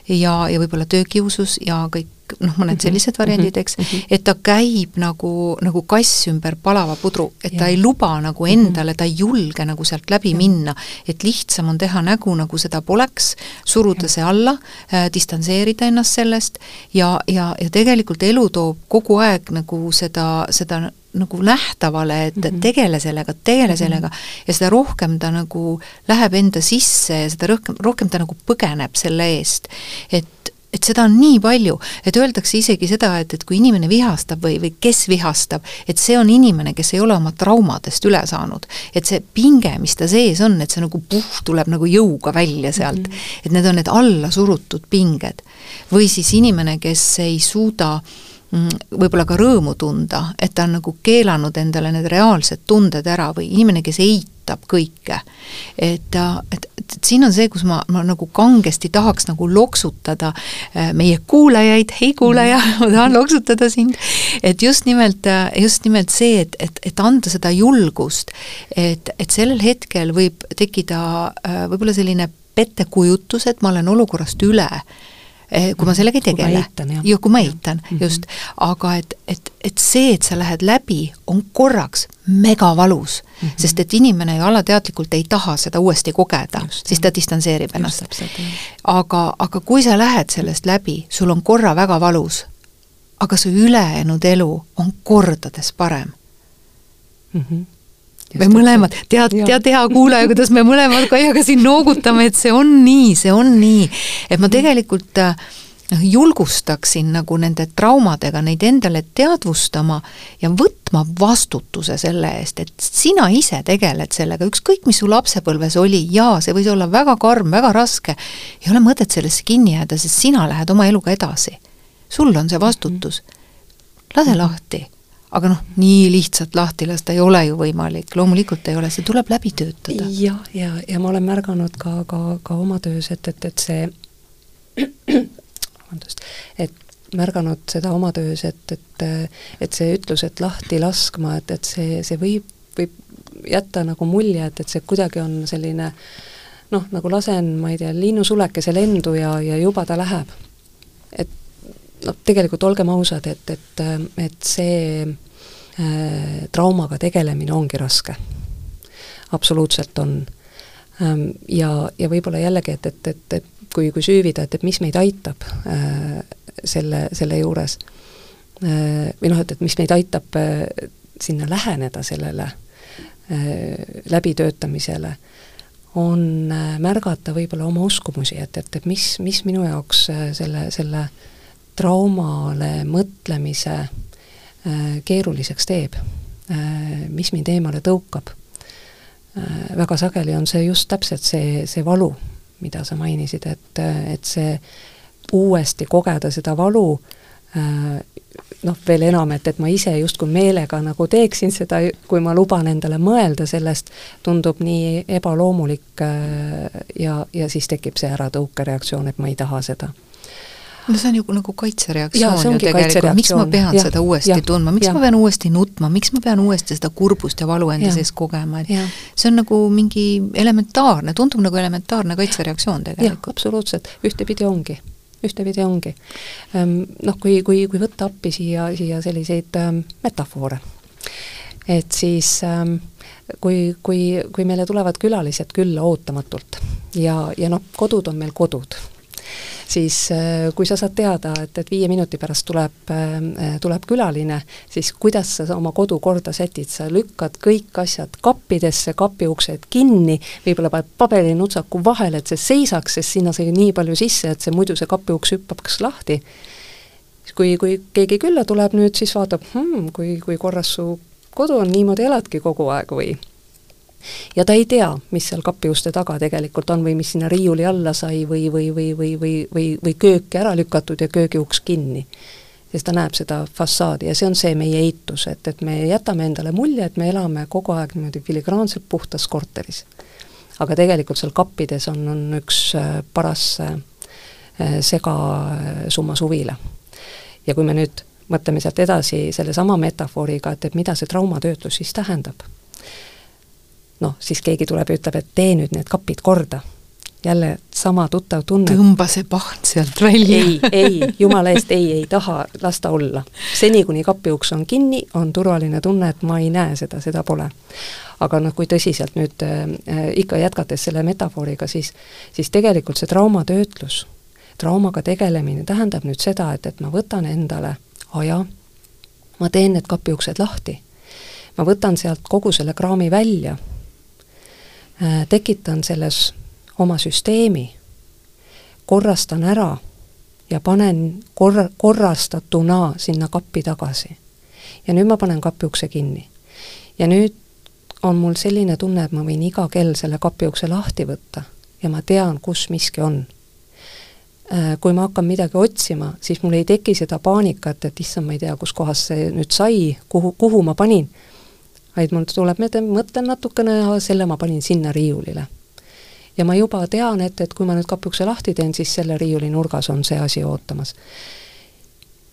ja, ja võib-olla töökiusus ja kõik noh, mõned mhm. sellised variandid, eks, mhm. et ta käib nagu, nagu kass ümber palava pudru, et ta ja. ei luba nagu mhm. endale, ta ei julge nagu sealt läbi ja. minna, et lihtsam on teha nägu, nagu seda poleks, suruda ja. see alla äh,, distantseerida ennast sellest ja, ja, ja tegelikult elu toob kogu aeg nagu seda, seda nagu nähtavale, et mm -hmm. tegele sellega, tegele mm -hmm. sellega ja seda rohkem ta nagu läheb enda sisse ja seda rohkem, rohkem ta nagu põgeneb selle eest. et et seda on nii palju, et öeldakse isegi seda, et, et kui inimene vihastab või, või kes vihastab, et see on inimene, kes ei ole oma traumadest üle saanud. et see pinge, mis ta sees on, et see nagu puh, tuleb nagu jõuga välja sealt mm. -hmm. et need on need allasurutud pinged. või siis inimene, kes ei suuda mm, võib-olla ka rõõmu tunda, et ta on nagu keelanud endale need reaalsed tunded ära või inimene, kes eitab kõike. et, et, et, et siin on see, kus ma, ma nagu kangesti tahaks nagu loksutada äh, meie kuulajaid, hei kuulaja, ma tahan loksutada sind, et just nimelt, äh, just nimelt see, et, et, et anda seda julgust, et, et sellel hetkel võib tekkida äh, võib-olla selline pettekujutus, et ma olen olukorrast üle kui ma sellega ei tegele. ju, kui ma eitan, -hmm. just. aga et, et, et see, et sa lähed läbi, on korraks megavalus mm, -hmm. sest et inimene ju alateadlikult ei taha seda uuesti kogeda, siis ta distantseerib ennast. aga, aga kui sa lähed sellest läbi, sul on korra väga valus, aga su ülejäänud elu on kordades parem mm. -hmm me mõlemad, tead, tead hea kuulaja, kuidas me mõlemad Kaiaga siin noogutame, et see on nii, see on nii. et ma tegelikult äh, noh, julgustaksin nagu nende traumadega neid endale teadvustama ja võtma vastutuse selle eest, et sina ise tegeled sellega, ükskõik mis su lapsepõlves oli, jaa, see võis olla väga karm, väga raske, ei ole mõtet sellesse kinni jääda, sest sina lähed oma eluga edasi. sul on see vastutus. lase lahti aga noh, nii lihtsalt lahti lasta ei ole ju võimalik, loomulikult ei ole, see tuleb läbi töötada. jah, ja, ja, ja ma olen märganud ka, ka, ka oma töös, et, et, et see *clears throat* vabandust, et märganud seda oma töös, et, et et see ütlus, et lahti laskma, et, et see, see võib, võib jätta nagu mulje, et, et see kuidagi on selline noh, nagu lasen, ma ei tea, linnusulekese lendu ja, ja juba ta läheb. Noh, tegelikult olgem ausad, et, et, et see äh, traumaga tegelemine ongi raske. absoluutselt on ähm,. ja, ja võib-olla jällegi, et, et, et, et kui, kui süüvida, et, et mis meid aitab äh, selle, selle juures äh, või noh, et, et mis meid aitab äh, sinna läheneda sellele äh, läbitöötamisele, on äh, märgata võib-olla oma uskumusi, et, et, et mis, mis minu jaoks äh, selle, selle äh, traumale mõtlemise äh, keeruliseks teeb, äh, mis mind eemale tõukab. Äh, väga sageli on see just täpselt see, see valu, mida sa mainisid, et, et see uuesti kogeda seda valu, noh, veel enam, et, et ma ise justkui meelega nagu teeksin seda, kui ma luban endale mõelda sellest, tundub nii ebaloomulik ja, ja siis tekib see äratõukereaktsioon, et ma ei taha seda no see on ju nagu kaitsereaktsioon ju tegelikult, miks ma pean ja, seda uuesti ja, tundma, miks ja. ma pean uuesti nutma, miks ma pean uuesti seda kurbust ja valu enda sees kogema, et ja. see on nagu mingi elementaarne, tundub nagu elementaarne kaitsereaktsioon tegelikult. absoluutselt, ühtepidi ongi. Ühtepidi ongi. Ehm, noh, kui, kui, kui võtta appi siia, siia selliseid ähm, metafoore, et siis ähm, kui, kui, kui meile tulevad külalised külla ootamatult ja, ja noh, kodud on meil kodud siis äh, kui sa saad teada, et, et viie minuti pärast tuleb, äh, tuleb külaline, siis kuidas sa oma kodu korda sätid, sa lükkad kõik asjad kappidesse, kapiuksed kinni, võib-olla paned paberinutsaku vahele, et see seisaks, sest sinna sai nii palju sisse, et see muidu see kapiuks hüppaks lahti. kui, kui keegi külla tuleb nüüd, siis vaatab hmm,, kui, kui korras su kodu on, niimoodi eladki kogu aeg või ja ta ei tea, mis seal kapiuste taga tegelikult on või mis sinna riiuli alla sai või, või, või, või, või, või, või kööki ära lükatud ja köögiuks kinni. sest ta näeb seda fassaadi ja see on see meie eitus, et, et me jätame endale mulje, et me elame kogu aeg niimoodi filigraanselt puhtas korteris. aga tegelikult seal kappides on, on üks äh, paras äh, segasumma suvila. ja kui me nüüd mõtleme sealt edasi sellesama metafooriga, et, et mida see traumatöötlus siis tähendab noh, siis keegi tuleb ja ütleb, et tee nüüd need kapid korda. jälle sama tuttav tunne. tõmba see paht sealt välja. ei, ei, jumala eest ei, ei taha, las ta olla. seni, kuni kapiuks on kinni, on turvaline tunne, et ma ei näe seda, seda pole. aga noh, kui tõsiselt nüüd äh, ikka jätkates selle metafooriga, siis, siis tegelikult see traumatöötlus, traumaga tegelemine tähendab nüüd seda, et, et ma võtan endale aja, ma teen need kapiuksed lahti ma võtan sealt kogu selle kraami välja tekitan selles oma süsteemi, korrastan ära ja panen korra, korrastatuna sinna kappi tagasi. ja nüüd ma panen kapi ukse kinni. ja nüüd on mul selline tunne, et ma võin iga kell selle kapi ukse lahti võtta ja ma tean, kus miski on. Äh, kui ma hakkan midagi otsima, siis mul ei teki seda paanikat, et issand, ma ei tea, kuskohast see nüüd sai, kuhu, kuhu ma panin vaid mul tuleb meelde, mõtlen natukene ja selle ma panin sinna riiulile. ja ma juba tean, et, et kui ma nüüd kapiukse lahti teen, siis selle riiuli nurgas on see asi ootamas.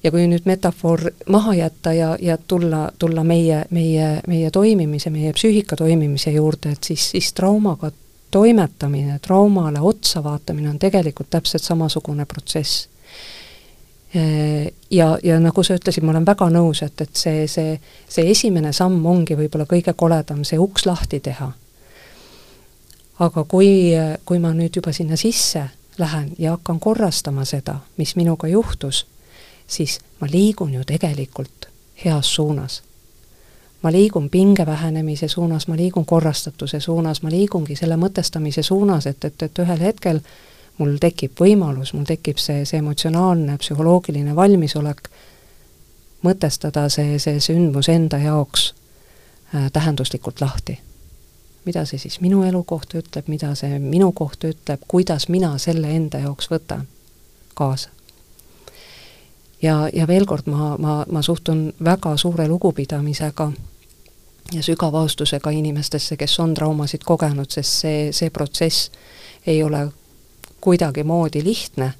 ja kui nüüd metafoor maha jätta ja, ja tulla, tulla meie, meie, meie toimimise, meie psüühika toimimise juurde, et siis, siis traumaga toimetamine, traumale otsa vaatamine on tegelikult täpselt samasugune protsess ja, ja nagu sa ütlesid, ma olen väga nõus, et, et see, see, see esimene samm ongi võib-olla kõige koledam, see uks lahti teha. aga kui, kui ma nüüd juba sinna sisse lähen ja hakkan korrastama seda, mis minuga juhtus, siis ma liigun ju tegelikult heas suunas. ma liigun pinge vähenemise suunas, ma liigun korrastatuse suunas, ma liigungi selle mõtestamise suunas, et, et, et ühel hetkel mul tekib võimalus, mul tekib see, see emotsionaalne, psühholoogiline valmisolek mõtestada see, see sündmus enda jaoks äh, tähenduslikult lahti. mida see siis minu elu kohta ütleb, mida see minu kohta ütleb, kuidas mina selle enda jaoks võtan kaasa. ja, ja veel kord, ma, ma, ma suhtun väga suure lugupidamisega ja sügava austusega inimestesse, kes on traumasid kogenud, sest see, see protsess ei ole kuidagimoodi lihtne,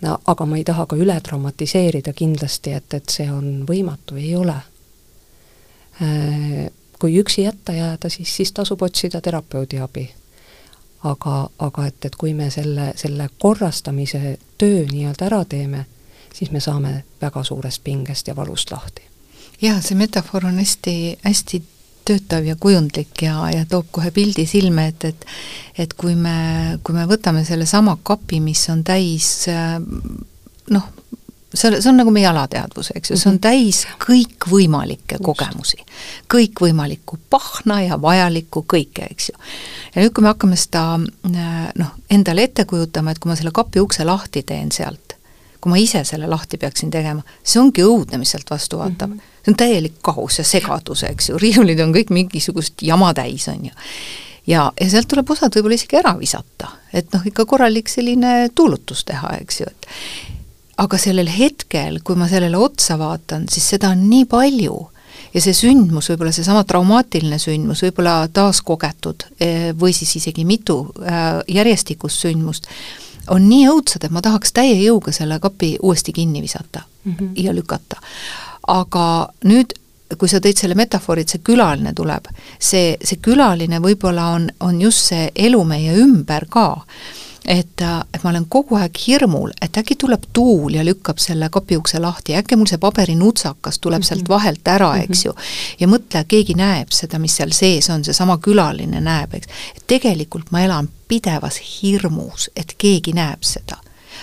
no aga ma ei taha ka üle traumatiseerida kindlasti, et, et see on võimatu, ei ole. Äh, kui üksi jätta jääda, siis, siis tasub otsida terapeudi abi. aga, aga et, et kui me selle, selle korrastamise töö nii-öelda ära teeme, siis me saame väga suurest pingest ja valust lahti. jaa, see metafoor on hästi, hästi töötav ja kujundlik ja, ja toob kohe pildi silme, et, et et kui me, kui me võtame sellesama kapi, mis on täis noh, see, see on nagu meie alateadvus, eks ju, see on mhm. täis kõikvõimalikke kogemusi. kõikvõimalikku pahna ja vajalikku kõike, eks ju. ja nüüd, kui me hakkame seda noh, endale ette kujutama, et kui ma selle kapi ukse lahti teen sealt, kui ma ise selle lahti peaksin tegema, see ongi õudne, mis sealt vastu vaatab mm. -hmm see on täielik kaos ja segadus, eks ju, *laughs* riiulid on kõik mingisugust jama täis, on ju. ja, ja sealt tuleb osad võib-olla isegi ära visata, et noh, ikka korralik selline tuulutus teha, eks ju, et aga sellel hetkel, kui ma sellele otsa vaatan, siis seda on nii palju ja see sündmus, võib-olla seesama traumaatiline sündmus, võib-olla taaskogetud eh, või siis isegi mitu äh, järjestikust sündmust, on nii õudsad, et ma tahaks täie jõuga selle kapi uuesti kinni visata mm -hmm. ja lükata aga nüüd kui sa tõid selle metafoori, et see külaline tuleb, see, see külaline võib-olla on, on just see elu meie ümber ka. Et, et ma olen kogu aeg hirmul, et äkki tuleb tuul ja lükkab selle kapiukse lahti, äkki mul see paberinutsakas tuleb mm -hmm. sealt mhm. vahelt ära, eks ju. ja mõtle, keegi näeb seda, mis seal sees on, seesama külaline näeb, eks. tegelikult ma elan pidevas hirmus, et keegi näeb seda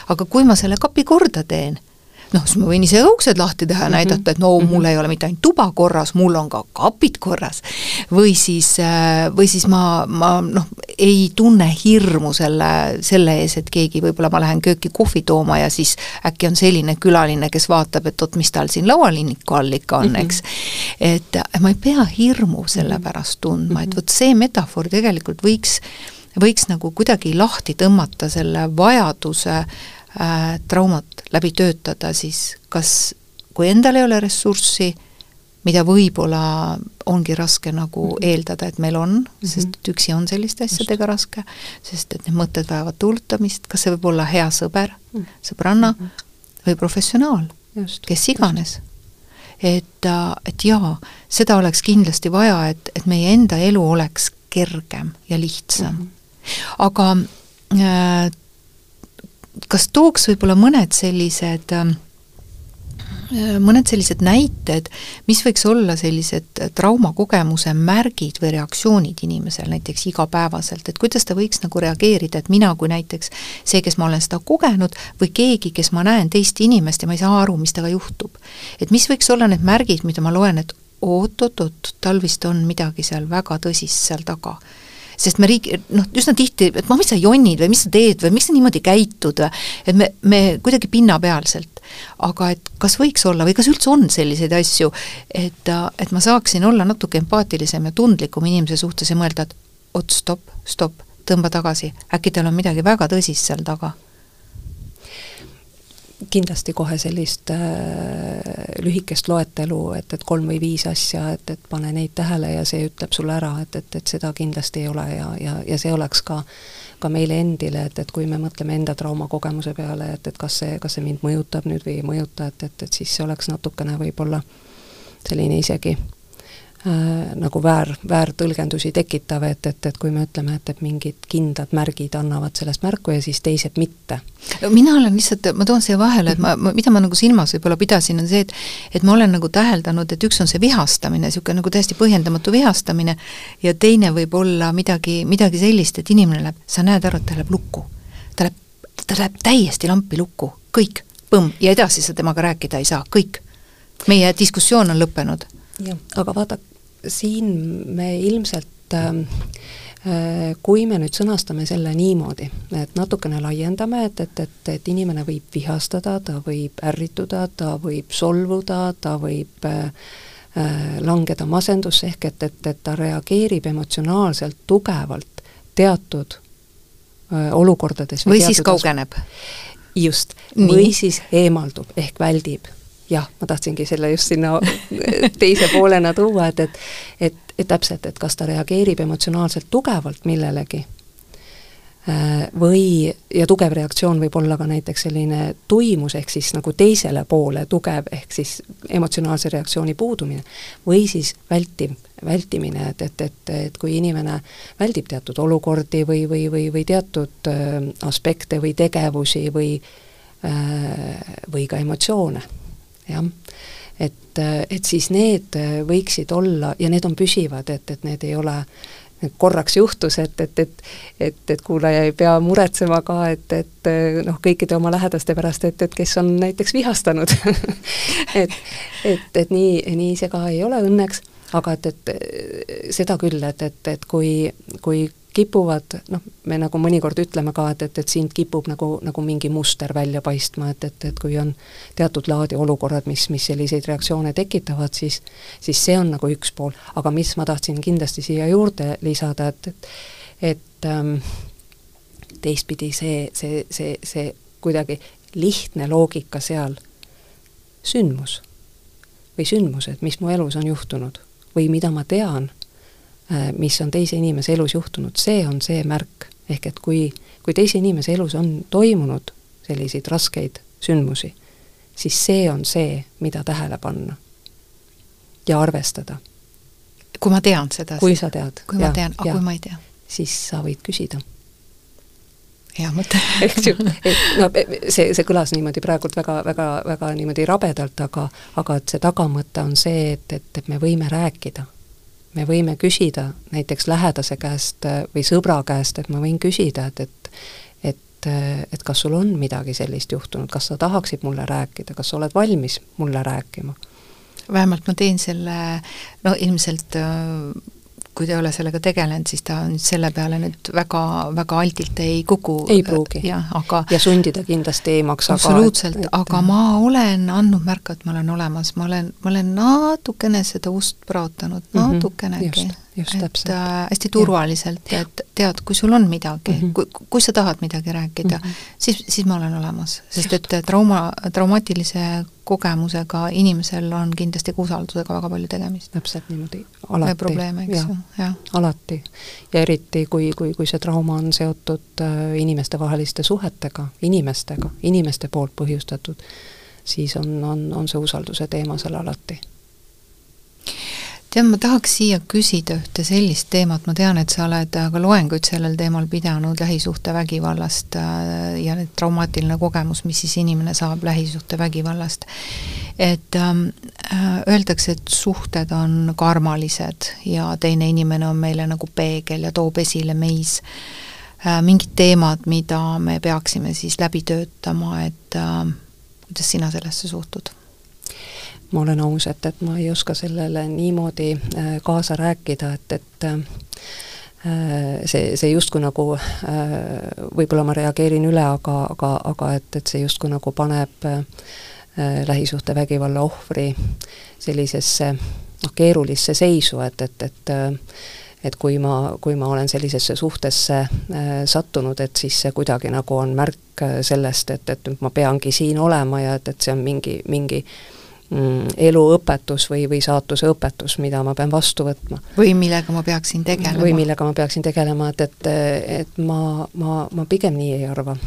aga kui ma selle kapi korda teen noh, siis ma võin ise uksed lahti teha ja mm -hmm. näidata, et no mm -hmm. mul ei ole mitte ainult tuba korras, mul on ka kapid korras. või siis, äh, või siis ma, ma noh, ei tunne hirmu selle, selle ees, et keegi, võib-olla ma lähen kööki kohvi tooma ja siis äkki on selline külaline, kes vaatab, et oot, mis tal siin laualinniku all ikka on mm, -hmm. eks. et ma ei pea hirmu selle mhm. pärast tundma, et mhm. vot see metafoor tegelikult võiks võiks nagu kuidagi lahti tõmmata selle vajaduse äh, äh, traumat läbi töötada, siis kas, kui endal ei ole ressurssi, mida võib-olla ongi raske nagu mm -hmm. eeldada, et meil on mm, -hmm. sest et üksi on selliste asjadega raske, sest et need mõtted vajavad tuulutamist, kas see võib olla hea sõber mm, -hmm. sõbranna mm -hmm. või professionaal, kes iganes. et, äh, et jaa, seda oleks kindlasti vaja, et, et meie enda elu oleks kergem ja lihtsam mm. -hmm. aga äh, kas tooks võib-olla mõned sellised ähm, äh, mõned sellised näited, mis võiks olla sellised traumakogemuse märgid või reaktsioonid inimesel näiteks igapäevaselt, et kuidas ta võiks nagu reageerida, et mina kui näiteks see, kes ma olen seda kogenud, või keegi, kes ma näen teist inimest ja ma ei saa aru, mis temaga juhtub. et mis võiks olla need märgid, mida ma loen, et oot-oot-oot, tal vist on midagi seal väga tõsist seal taga sest me riik, noh, üsna tihti, et ma, mis sa jonnid või mis sa teed või miks sa niimoodi käitud või, et me, me kuidagi pinnapealselt. aga et kas võiks olla või kas üldse on selliseid asju, et, et ma saaksin olla natuke empaatilisem ja tundlikum inimese suhtes ja mõelda, et oot, stopp, stopp, tõmba tagasi, äkki tal on midagi väga tõsist seal taga kindlasti kohe sellist äh, lühikest loetelu, et, et kolm või viis asja, et, et pane neid tähele ja see ütleb sulle ära, et, et, et seda kindlasti ei ole ja, ja, ja see oleks ka ka meile endile, et, et kui me mõtleme enda traumakogemuse peale, et, et kas see, kas see mind mõjutab nüüd või ei mõjuta, et, et, et siis see oleks natukene võib-olla selline isegi nagu väär, väärtõlgendusi tekitav, et, et, et kui me ütleme, et, et mingid kindlad märgid annavad sellest märku ja siis teised mitte. mina olen lihtsalt, ma toon siia vahele, et ma, ma, mida ma nagu silmas võib-olla pidasin, on see, et et ma olen nagu täheldanud, et üks on see vihastamine, niisugune nagu täiesti põhjendamatu vihastamine, ja teine võib olla midagi, midagi sellist, et inimene läheb, sa näed ära, et ta läheb lukku. ta läheb, ta läheb täiesti lampi lukku, kõik, põmm, ja edasi sa temaga rääkida ei saa, kõik. meie diskussioon on lõppenud jah, aga vaata, siin me ilmselt ähm, äh, kui me nüüd sõnastame selle niimoodi, et natukene laiendame, et, et, et, et inimene võib vihastada, ta võib ärrituda, ta võib solvuda, ta võib äh, äh langeda masendusse, ehk et, et, et ta reageerib emotsionaalselt tugevalt teatud äh, olukordades või siis kaugeneb. just, või siis eemaldub ehk väldib jah, ma tahtsingi selle just sinna teise poolena tuua, et, et et, et täpselt, et kas ta reageerib emotsionaalselt tugevalt millelegi äh, või, ja tugev reaktsioon võib olla ka näiteks selline tuimus, ehk siis nagu teisele poole tugev, ehk siis emotsionaalse reaktsiooni puudumine, või siis vältiv, vältimine, et, et, et, et kui inimene väldib teatud olukordi või, või, või, või teatud äh, aspekte või tegevusi või äh, või ka emotsioone jah. et, et siis need võiksid olla, ja need on püsivad, et, et need ei ole korraks juhtus, et, et, et et, et kuulaja ei pea muretsema ka, et, et noh, kõikide oma lähedaste pärast, et, et kes on näiteks vihastanud *laughs* et, et, et nii, nii see ka ei ole õnneks, aga et, et seda küll, et, et, et kui, kui kipuvad, noh, me nagu mõnikord ütleme ka, et, et, et sind kipub nagu, nagu mingi muster välja paistma, et, et, et kui on teatud laadi olukorrad, mis, mis selliseid reaktsioone tekitavad, siis siis see on nagu üks pool, aga mis ma tahtsin kindlasti siia juurde lisada, et, et et ähm, teistpidi see, see, see, see kuidagi lihtne loogika seal, sündmus või sündmused, mis mu elus on juhtunud või mida ma tean mis on teise inimese elus juhtunud, see on see märk. ehk et kui, kui teise inimese elus on toimunud selliseid raskeid sündmusi, siis see on see, mida tähele panna ja arvestada. kui ma tean seda? kui sa tead. kui ja, ma tean, aga kui ma ei tea? siis sa võid küsida hea mõte *laughs* eks ju, no see, see kõlas niimoodi praegult väga, väga, väga niimoodi rabedalt, aga aga et see tagamõte on see, et, et, et me võime rääkida me võime küsida näiteks lähedase käest äh, või sõbra käest, et ma võin küsida, et, et et et kas sul on midagi sellist juhtunud, kas sa tahaksid mulle rääkida, kas sa oled valmis mulle rääkima? vähemalt ma teen selle, no ilmselt äh, kui ta ei ole sellega tegelenud, siis ta nüüd selle peale nüüd väga, väga altilt ei kuku. ei pruugi. aga ja sundida kindlasti ei maksa absoluutselt, aga ma olen andnud märku, et ma olen olemas, ma olen, ma olen natukene seda ust praotanud mm, -hmm. Natukenegi. et äh, hästi turvaliselt, et tead, kui sul on midagi mm, -hmm. kui, kui sa tahad midagi rääkida mm, -hmm. siis, siis ma olen olemas, sest Just. et trauma, traumaatilise kogemusega inimesel on kindlasti ka usaldusega väga palju tegemist. täpselt niimoodi, alati. probleeme, eks ju, jah. alati. ja eriti, kui, kui, kui see trauma on seotud äh, inimestevaheliste suhetega, inimestega, inimeste poolt põhjustatud, siis on, on, on see usalduse teema seal alati tead, ma tahaks siia küsida ühte sellist teemat, ma tean, et sa oled ka loenguid sellel teemal pidanud lähisuhtevägivallast äh, ja traumaatiline kogemus, mis siis inimene saab lähisuhtevägivallast. et ähm, äh, öeldakse, et suhted on karmalised ja teine inimene on meile nagu peegel ja toob esile meis äh, mingid teemad, mida me peaksime siis läbi töötama, et äh, kuidas sina sellesse suhtud? Ma olen aus, et, et ma ei oska sellele niimoodi äh, kaasa rääkida, et, et äh, see, see justkui nagu, äh, võib-olla ma reageerin üle, aga, aga, aga et, et see justkui nagu paneb lähisuhtevägivalla ohvri sellisesse noh, keerulisse seisu, et, et, et et kui ma, kui ma olen sellisesse suhtesse sattunud, et siis see kuidagi nagu on märk sellest, et, et ma peangi siin olema ja et, et see on mingi, mingi äh, eluõpetus või, või saatuse õpetus, mida ma pean vastu võtma. või millega ma peaksin tegelema. või millega ma peaksin tegelema, et, et, et ma, ma, ma pigem nii ei arva.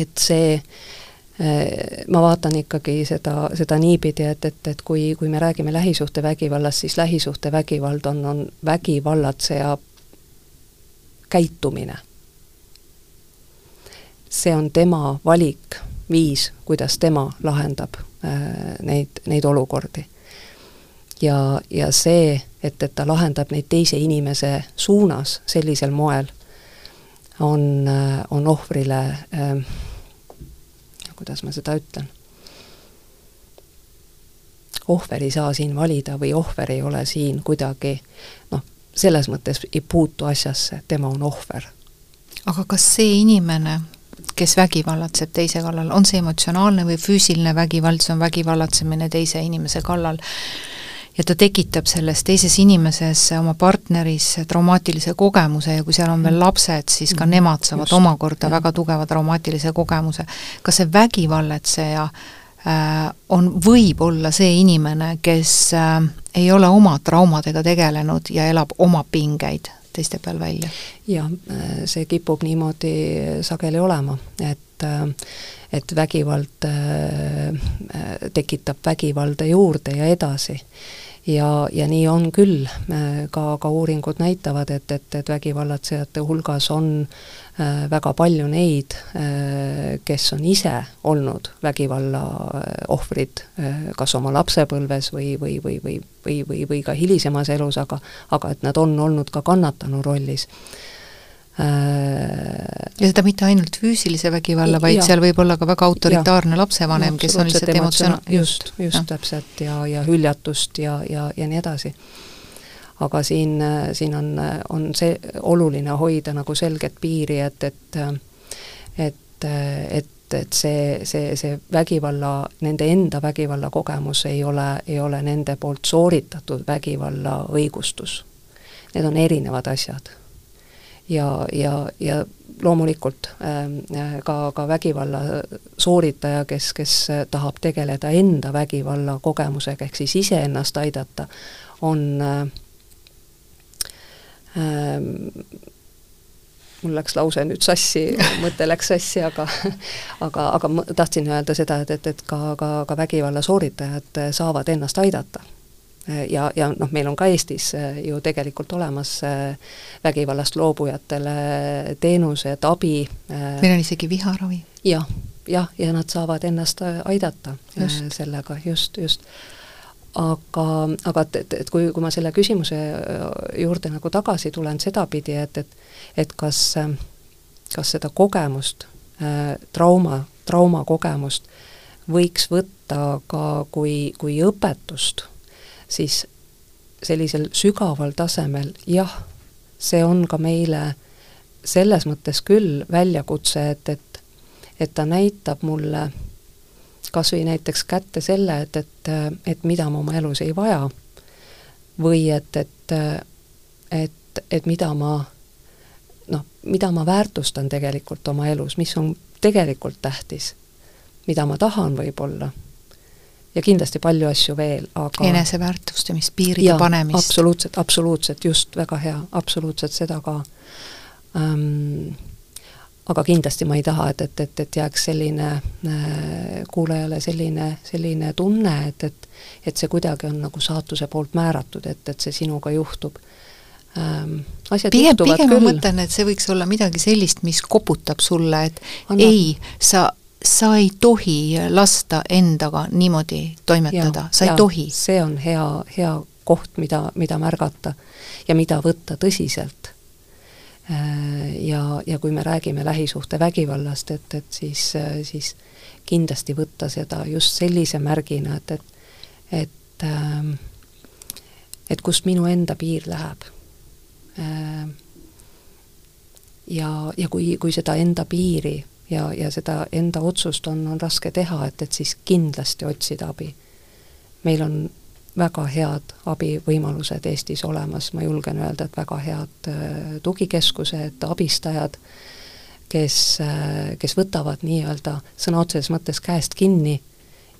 et see eh, ma vaatan ikkagi seda, seda niipidi, et, et, et kui, kui me räägime lähisuhtevägivallast, siis lähisuhtevägivald on, on vägivallatseja käitumine. see on tema valik, viis, kuidas tema lahendab Äh, neid, neid olukordi. ja, ja see, et, et ta lahendab neid teise inimese suunas sellisel moel, on, äh, on ohvrile äh,, kuidas ma seda ütlen, ohver ei saa siin valida või ohver ei ole siin kuidagi noh, selles mõttes ei puutu asjasse, tema on ohver. aga kas see inimene, kes vägivallatseb teise kallal, on see emotsionaalne või füüsiline vägivald, see on vägivallatsemine teise inimese kallal, ja ta tekitab selles teises inimeses, oma partneris traumaatilise kogemuse ja kui seal on veel lapsed, siis ka mm. nemad saavad Just, omakorda jah. väga tugeva traumaatilise kogemuse. kas see vägivallatseja äh, on, võib olla see inimene, kes äh, ei ole oma traumadega tegelenud ja elab oma pingeid teiste peal välja? jah, see kipub niimoodi sageli olema, et et vägivald äh, tekitab vägivalda juurde ja edasi ja, ja nii on küll, ka, ka uuringud näitavad, et, et, et vägivallatsejate hulgas on äh, väga palju neid, äh, kes on ise olnud vägivalla äh, ohvrid, kas oma lapsepõlves või, või, või, või, või, või, või ka hilisemas elus, aga aga et nad on olnud ka kannatanu rollis. Äh, ja seda mitte ainult füüsilise vägivalla, vaid ja. seal võib olla ka väga autoritaarne ja. lapsevanem kes on lihtsalt emotsioon-, just, just ja. täpselt, ja, ja hüljatust ja, ja, ja nii edasi. aga siin, siin on, on see oluline hoida nagu selget piiri, et, et et, et et see, see, see vägivalla, nende enda vägivallakogemus ei ole, ei ole nende poolt sooritatud vägivalla õigustus. Need on erinevad asjad ja, ja, ja loomulikult ähm, äh, ka, ka vägivalla sooritaja, kes, kes tahab tegeleda enda vägivalla kogemusega, ehk siis iseennast aidata, on äh, äh, mul läks lause nüüd sassi, mõte läks sassi, aga aga, aga ma tahtsin öelda seda, et, et, et ka, ka, ka vägivalla sooritajad saavad ennast aidata ja, ja noh, meil on ka Eestis äh, ju tegelikult olemas äh, vägivallast loobujatele teenused, abi. Äh, meil on isegi viharavi. jah, jah, ja nad saavad ennast aidata just. sellega, just, just. aga, aga et, et, et kui, kui ma selle küsimuse juurde nagu tagasi tulen sedapidi, et, et et kas kas seda kogemust äh,, trauma, traumakogemust võiks võtta ka kui, kui õpetust, siis sellisel sügaval tasemel jah, see on ka meile selles mõttes küll väljakutse, et, et et ta näitab mulle kas või näiteks kätte selle, et, et, et mida ma oma elus ei vaja, või et, et, et, et mida ma noh, mida ma väärtustan tegelikult oma elus, mis on tegelikult tähtis, mida ma tahan võib-olla ja kindlasti palju asju veel, aga eneseväärtustamist, piiride ja, panemist. absoluutselt, absoluutselt, just, väga hea, absoluutselt seda ka ähm, aga kindlasti ma ei taha, et, et, et, et jääks selline äh, kuulajale selline, selline tunne, et, et et see kuidagi on nagu saatuse poolt määratud, et, et see sinuga juhtub ähm,. asjad pigem, juhtuvad pigem küll. ma mõtlen, et see võiks olla midagi sellist, mis koputab sulle, et Anna. ei, sa sa ei tohi lasta endaga niimoodi toimetada, sa ei ja, tohi. see on hea, hea koht, mida, mida märgata ja mida võtta tõsiselt Äh, ja, ja kui me räägime lähisuhtevägivallast, et, et siis, siis kindlasti võtta seda just sellise märgina, et, et et ähm, et kust minu enda piir läheb. Äh, ja, ja kui, kui seda enda piiri ja, ja seda enda otsust on, on raske teha, et, et siis kindlasti otsida abi. meil on väga head abivõimalused Eestis olemas, ma julgen öelda, et väga head äh, tugikeskused, abistajad, kes, äh, kes võtavad nii-öelda sõna otseses mõttes käest kinni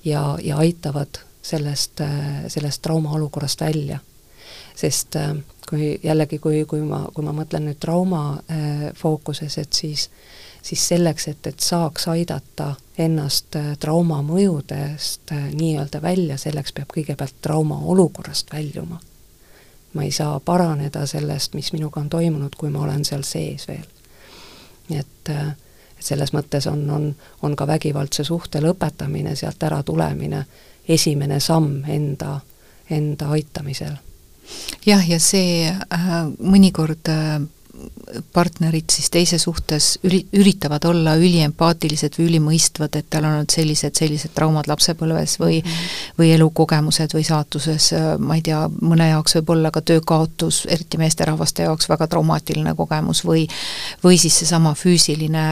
ja, ja aitavad sellest, äh, sellest traumaolukorrast välja. sest kui jällegi, kui, kui ma, kui ma mõtlen nüüd trauma fookuses, et siis siis selleks, et, et saaks aidata ennast äh, trauma mõjudest äh, nii-öelda välja, selleks peab kõigepealt trauma olukorrast väljuma. ma ei saa paraneda sellest, mis minuga on toimunud, kui ma olen seal sees veel. et, äh, et selles mõttes on, on, on ka vägivaldse suhte lõpetamine, sealt äratulemine esimene samm enda, enda aitamisel jah, ja see äh, mõnikord äh, partnerid siis teise suhtes üri-, üritavad olla üliempaatilised või ülimõistvad, et tal on olnud sellised, sellised traumad lapsepõlves või -hmm. või elukogemused või saatuses, ma ei tea, mõne jaoks võib olla ka töökaotus, eriti meesterahvaste jaoks väga traumaatiline kogemus või või siis seesama füüsiline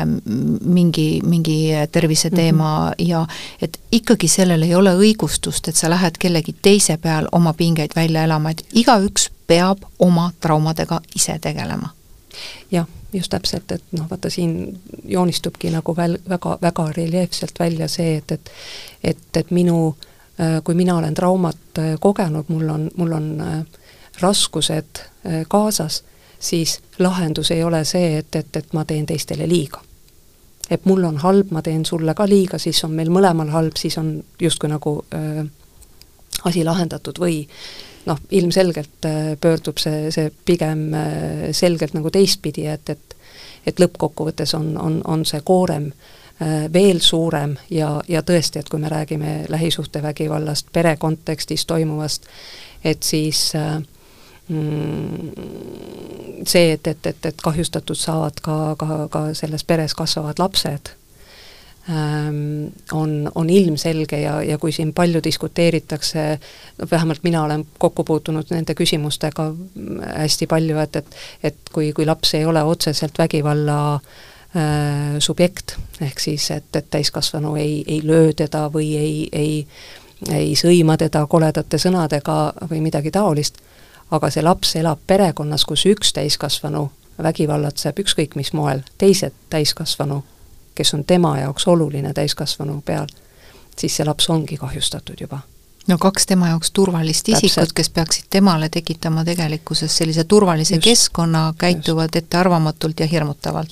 mingi, mingi terviseteema mm -hmm. ja et ikkagi sellel ei ole õigustust, et sa lähed kellegi teise peal oma pingeid välja elama, et igaüks peab oma traumadega ise tegelema jah, just täpselt, et noh, vaata siin joonistubki nagu väl-, väga, väga reljeefselt välja see, et, et et, et minu, äh, kui mina olen traumat äh, kogenud, mul on, mul on äh, raskused kaasas, siis lahendus ei ole see, et, et, et ma teen teistele liiga. et mul on halb, ma teen sulle ka liiga, siis on meil mõlemal halb, siis on justkui nagu äh, asi lahendatud või noh, ilmselgelt äh, pöördub see, see pigem äh, selgelt nagu teistpidi, et, et et lõppkokkuvõttes on, on, on see koorem äh, veel suurem ja, ja tõesti, et kui me räägime lähisuhtevägivallast pere kontekstis toimuvast, et siis mm, see, et, et, et, et kahjustatud saavad ka, ka, ka selles peres kasvavad lapsed on, on ilmselge ja, ja kui siin palju diskuteeritakse, no vähemalt mina olen kokku puutunud nende küsimustega hästi palju, et, et et kui, kui laps ei ole otseselt vägivalla äh, subjekt, ehk siis et, et täiskasvanu ei, ei löö teda või ei, ei ei sõima teda koledate sõnadega või midagi taolist, aga see laps elab perekonnas, kus üks täiskasvanu vägivallatseb ükskõik mis moel teised täiskasvanu kes on tema jaoks oluline täiskasvanu peal, siis see laps ongi kahjustatud juba no kaks tema jaoks turvalist isikut, kes peaksid temale tekitama tegelikkuses sellise turvalise just. keskkonna, käituvad ettearvamatult ja hirmutavalt.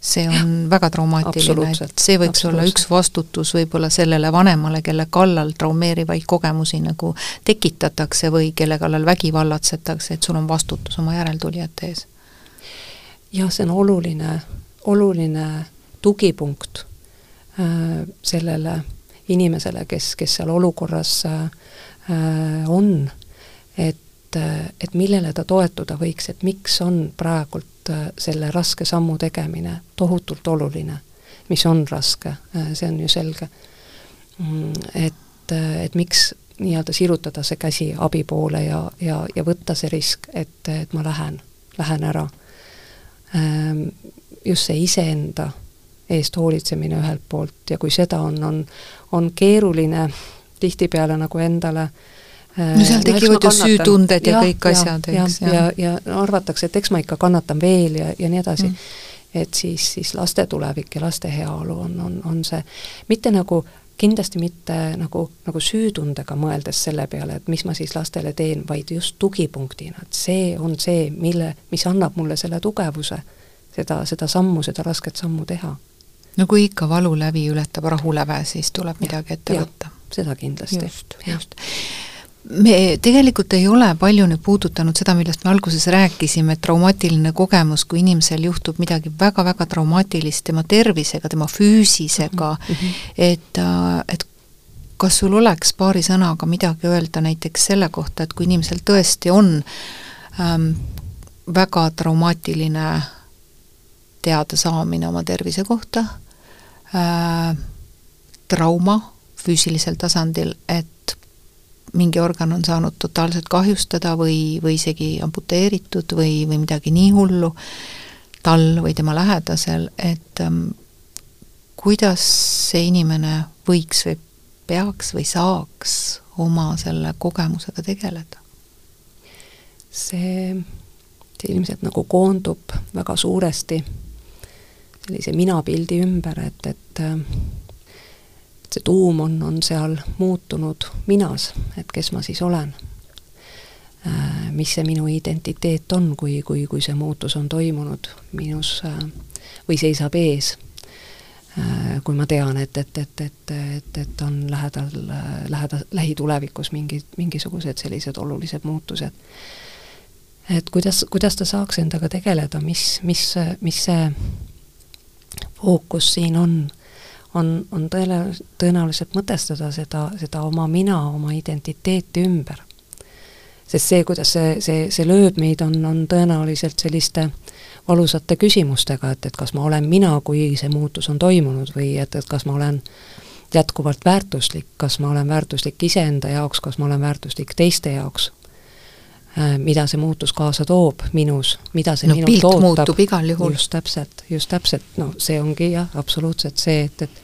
see on ja. väga traumaatiline, et see võiks olla üks vastutus võib-olla sellele vanemale, kelle kallal traumeerivaid kogemusi nagu tekitatakse või kelle kallal vägivallatsetakse, et sul on vastutus oma järeltulijate ees. jah, see on oluline, oluline tugipunkt äh, sellele inimesele, kes, kes seal olukorras äh, on, et, et millele ta toetuda võiks, et miks on praegult äh, selle raske sammu tegemine tohutult oluline, mis on raske, see on ju selge. Mm, et, et miks nii-öelda sirutada see käsi abi poole ja, ja, ja võtta see risk, et, et ma lähen, lähen ära. Ähm, just see iseenda eest hoolitsemine ühelt poolt ja kui seda on, on, on keeruline tihtipeale nagu endale äh, no seal tekivad ju süütunded ja, ja kõik asjad, eks. ja, ja, ja, ja arvatakse, et eks ma ikka kannatan veel ja, ja nii edasi mm. et siis, siis laste tulevik ja laste heaolu on, on, on see, mitte nagu kindlasti mitte nagu, nagu süütundega mõeldes selle peale, et mis ma siis lastele teen, vaid just tugipunktina, et see on see, mille, mis annab mulle selle tugevuse, seda, seda sammu, seda rasket sammu teha. No kui ikka valulävi ületab rahuläve, siis tuleb midagi ette ja, võtta. seda kindlasti. just, just me tegelikult ei ole palju nüüd puudutanud seda, millest me alguses rääkisime, et traumaatiline kogemus, kui inimesel juhtub midagi väga-väga traumaatilist tema tervisega, tema füüsisega mm, -hmm. et, äh, et kas sul oleks paari sõnaga midagi öelda näiteks selle kohta, et kui inimesel tõesti on ähm, väga traumaatiline teadasaamine oma tervise kohta äh,, trauma füüsilisel tasandil, et mingi organ on saanud totaalselt kahjustada või, või isegi amputeeritud või, või midagi nii hullu tal või tema lähedasel, et ähm, kuidas see inimene võiks või peaks või saaks oma selle kogemusega tegeleda? see, see ilmselt nagu koondub väga suuresti sellise minapildi ümber, et, et see tuum on, on seal muutunud minas, et kes ma siis olen. Äh, mis see minu identiteet on, kui, kui, kui see muutus on toimunud minus äh, või seisab ees. Äh, kui ma tean, et, et, et, et, et, et on lähedal, lähedal, lähitulevikus mingid, mingisugused sellised olulised muutused. et kuidas, kuidas ta saaks endaga tegeleda, mis, mis, mis see fookus siin on on, on tõele, tõenäoliselt mõtestada seda, seda oma mina, oma identiteeti ümber. sest see, kuidas see, see, see lööb meid, on, on tõenäoliselt selliste valusate küsimustega, et, et kas ma olen mina, kui see muutus on toimunud või et, et kas ma olen jätkuvalt väärtuslik, kas ma olen väärtuslik iseenda jaoks, kas ma olen väärtuslik teiste jaoks mida see muutus kaasa toob minus, mida see no, minult ootab. muutub igal juhul. just täpselt, just täpselt, no see ongi jah, absoluutselt see, et, et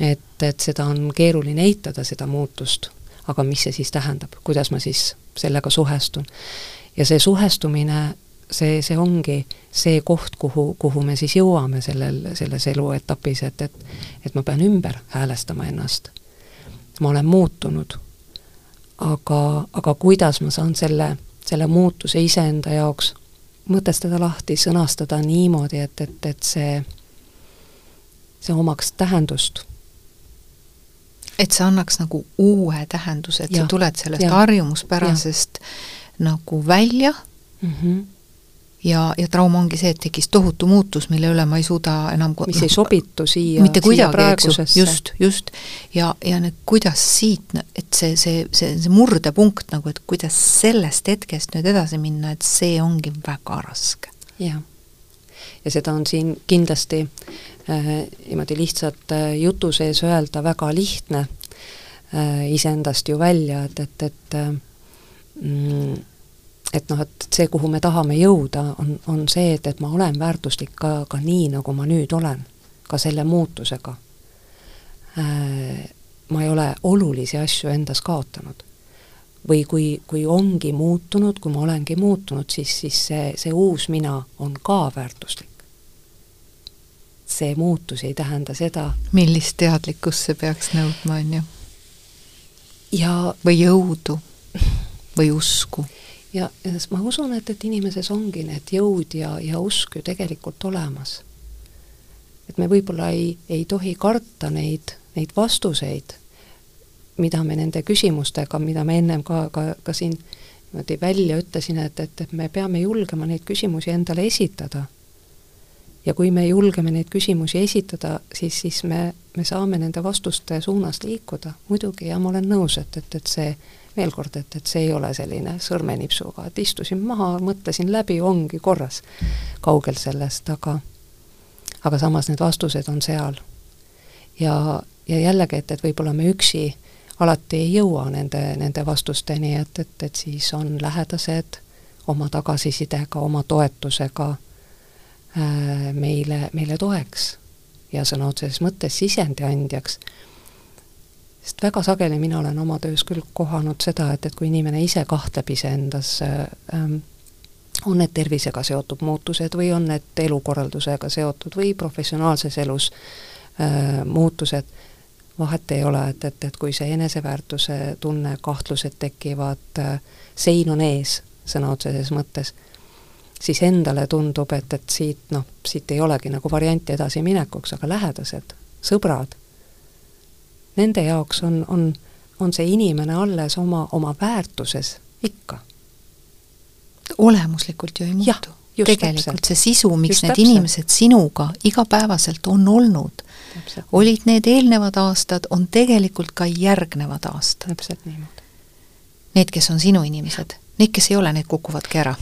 et, et seda on keeruline eitada, seda muutust, aga mis see siis tähendab, kuidas ma siis sellega suhestun. ja see suhestumine, see, see ongi see koht, kuhu, kuhu me siis jõuame sellel, selles eluetapis, et, et et ma pean ümber häälestama ennast. ma olen muutunud aga, aga kuidas ma saan selle, selle muutuse iseenda jaoks mõtestada lahti, sõnastada niimoodi, et, et, et see, see omaks tähendust. et see annaks nagu uue tähenduse, et ja, sa tuled sellest ja, harjumuspärasest ja. nagu välja mm, -hmm ja, ja trauma ongi see, et tekkis tohutu muutus, mille üle ma ei suuda enam mis no, ei sobitu siia, mitte kuidagi, eks ju, just, just. ja, ja nüüd kuidas siit, et see, see, see, see murdepunkt nagu, et kuidas sellest hetkest nüüd edasi minna, et see ongi väga raske. jah. ja seda on siin kindlasti äh, niimoodi lihtsalt äh, jutu sees öelda väga lihtne äh, iseendast ju välja, et, et, et äh, mm, et noh, et see, kuhu me tahame jõuda, on, on see, et, et ma olen väärtuslik ka, ka nii, nagu ma nüüd olen, ka selle muutusega. Äh, ma ei ole olulisi asju endas kaotanud. või kui, kui ongi muutunud, kui ma olengi muutunud, siis, siis see, see uus mina on ka väärtuslik. see muutus ei tähenda seda millist teadlikkust see peaks nõudma, on ju? ja või jõudu või usku ja, ja ma usun, et, et inimeses ongi need jõud ja, ja usk ju tegelikult olemas. et me võib-olla ei, ei tohi karta neid, neid vastuseid, mida me nende küsimustega, mida me ennem ka, ka, ka siin niimoodi välja ütlesin, et, et, et me peame julgema neid küsimusi endale esitada. ja kui me julgeme neid küsimusi esitada, siis, siis me, me saame nende vastuste suunas liikuda, muidugi, ja ma olen nõus, et, et, et see veel kord, et, et see ei ole selline sõrmenipsuga, et istusin maha, mõtlesin läbi, ongi korras. kaugel sellest, aga aga samas need vastused on seal. ja, ja jällegi, et, et võib-olla me üksi alati ei jõua nende, nende vastusteni, et, et, et siis on lähedased oma tagasisidega, oma toetusega äh, meile, meile toeks ja sõna otseses mõttes sisendi andjaks sest väga sageli mina olen oma töös küll kohanud seda, et, et kui inimene ise kahtleb iseendas ähm,, on need tervisega seotud muutused või on need elukorraldusega seotud või professionaalses elus äh, muutused, vahet ei ole, et, et, et kui see eneseväärtuse tunne, kahtlused tekivad äh,, sein on ees sõna otseses mõttes, siis endale tundub, et, et siit noh, siit ei olegi nagu varianti edasiminekuks, aga lähedased, sõbrad nende jaoks on, on, on see inimene alles oma, oma väärtuses ikka. olemuslikult ju ei muutu. tegelikult täpselt. see sisu, miks just need täpselt. inimesed sinuga igapäevaselt on olnud, olid need eelnevad aastad, on tegelikult ka järgnevad aastad. täpselt niimoodi. Need, kes on sinu inimesed, need, kes ei ole, need kukuvadki ära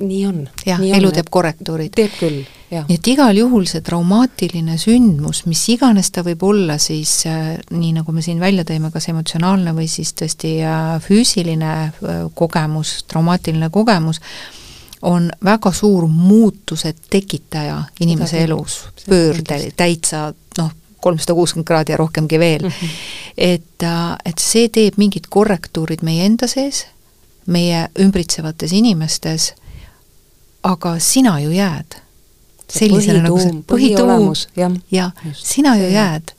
nii on. jah, elu teeb korrektuurid. teeb küll. Nii et igal juhul see traumaatiline sündmus, mis iganes ta võib olla siis äh, nii, nagu me siin välja tõime, kas emotsionaalne või siis tõesti äh, füüsiline äh, kogemus, traumaatiline kogemus, on väga suur muutuse tekitaja inimese elus, pöörde, täitsa noh, kolmsada kuuskümmend kraadi ja rohkemgi veel mm. -hmm. et, et see teeb mingid korrektuurid meie enda sees, meie ümbritsevates inimestes aga sina ju jääd. Sellisena nagu see põhituum, ja sina ju jääd.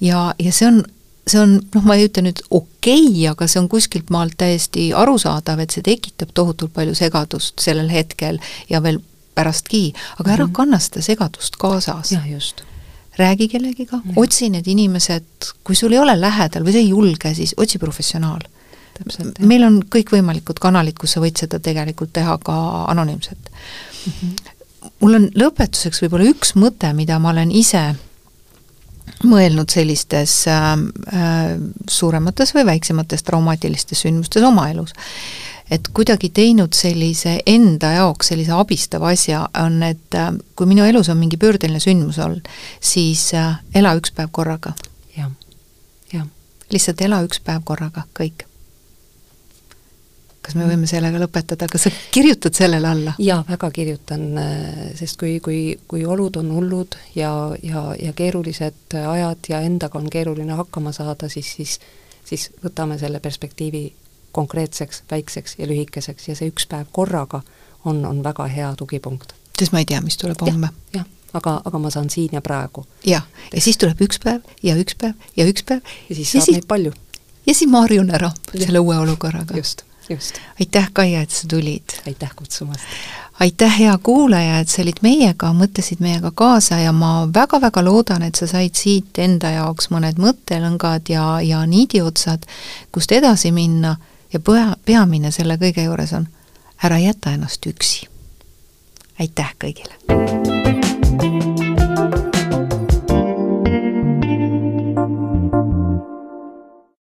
ja, ja see on, see on, noh, ma ei ütle nüüd okei okay,, aga see on kuskilt maalt täiesti arusaadav, et see tekitab tohutult palju segadust sellel hetkel ja veel pärastki, aga ära mm -hmm. kanna seda segadust kaasas. jah, just räägi kellegiga, otsi need inimesed, kui sul ei ole lähedal või sa ei julge, siis otsi professionaal meil on kõikvõimalikud kanalid, kus sa võid seda tegelikult teha ka anonüümselt mm. -hmm. Mul on lõpetuseks võib-olla üks mõte, mida ma olen ise mõelnud sellistes äh, äh, suuremates või väiksemates traumatilistes sündmustes oma elus. et kuidagi teinud sellise enda jaoks sellise abistava asja, on, et äh, kui minu elus on mingi pöördeline sündmus olnud, siis äh, ela üks päev korraga. jah, jah. lihtsalt ela üks päev korraga, kõik kas me võime sellega lõpetada, kas sa kirjutad sellele alla? jaa, väga kirjutan, sest kui, kui, kui olud on hullud ja, ja, ja keerulised ajad ja endaga on keeruline hakkama saada, siis, siis siis võtame selle perspektiivi konkreetseks, väikseks ja lühikeseks ja see üks päev korraga on, on väga hea tugipunkt. sest ma ei tea, mis tuleb homme ja,. jah, aga, aga ma saan siin ja praegu. jah, ja siis tuleb üks päev ja üks päev ja üks päev. ja siis saab ja neid palju. ja siis ma harjun ära ja. selle uue olukorraga. just. Aitäh, Kaia, et sa tulid! aitäh kutsumast! aitäh, hea kuulaja, et sa olid meiega, mõtlesid meiega kaasa ja ma väga-väga loodan, et sa said siit enda jaoks mõned mõttelõngad ja, ja niidiotsad, kust edasi minna ja pea, peamine selle kõige juures on, ära jäta ennast üksi. aitäh kõigile!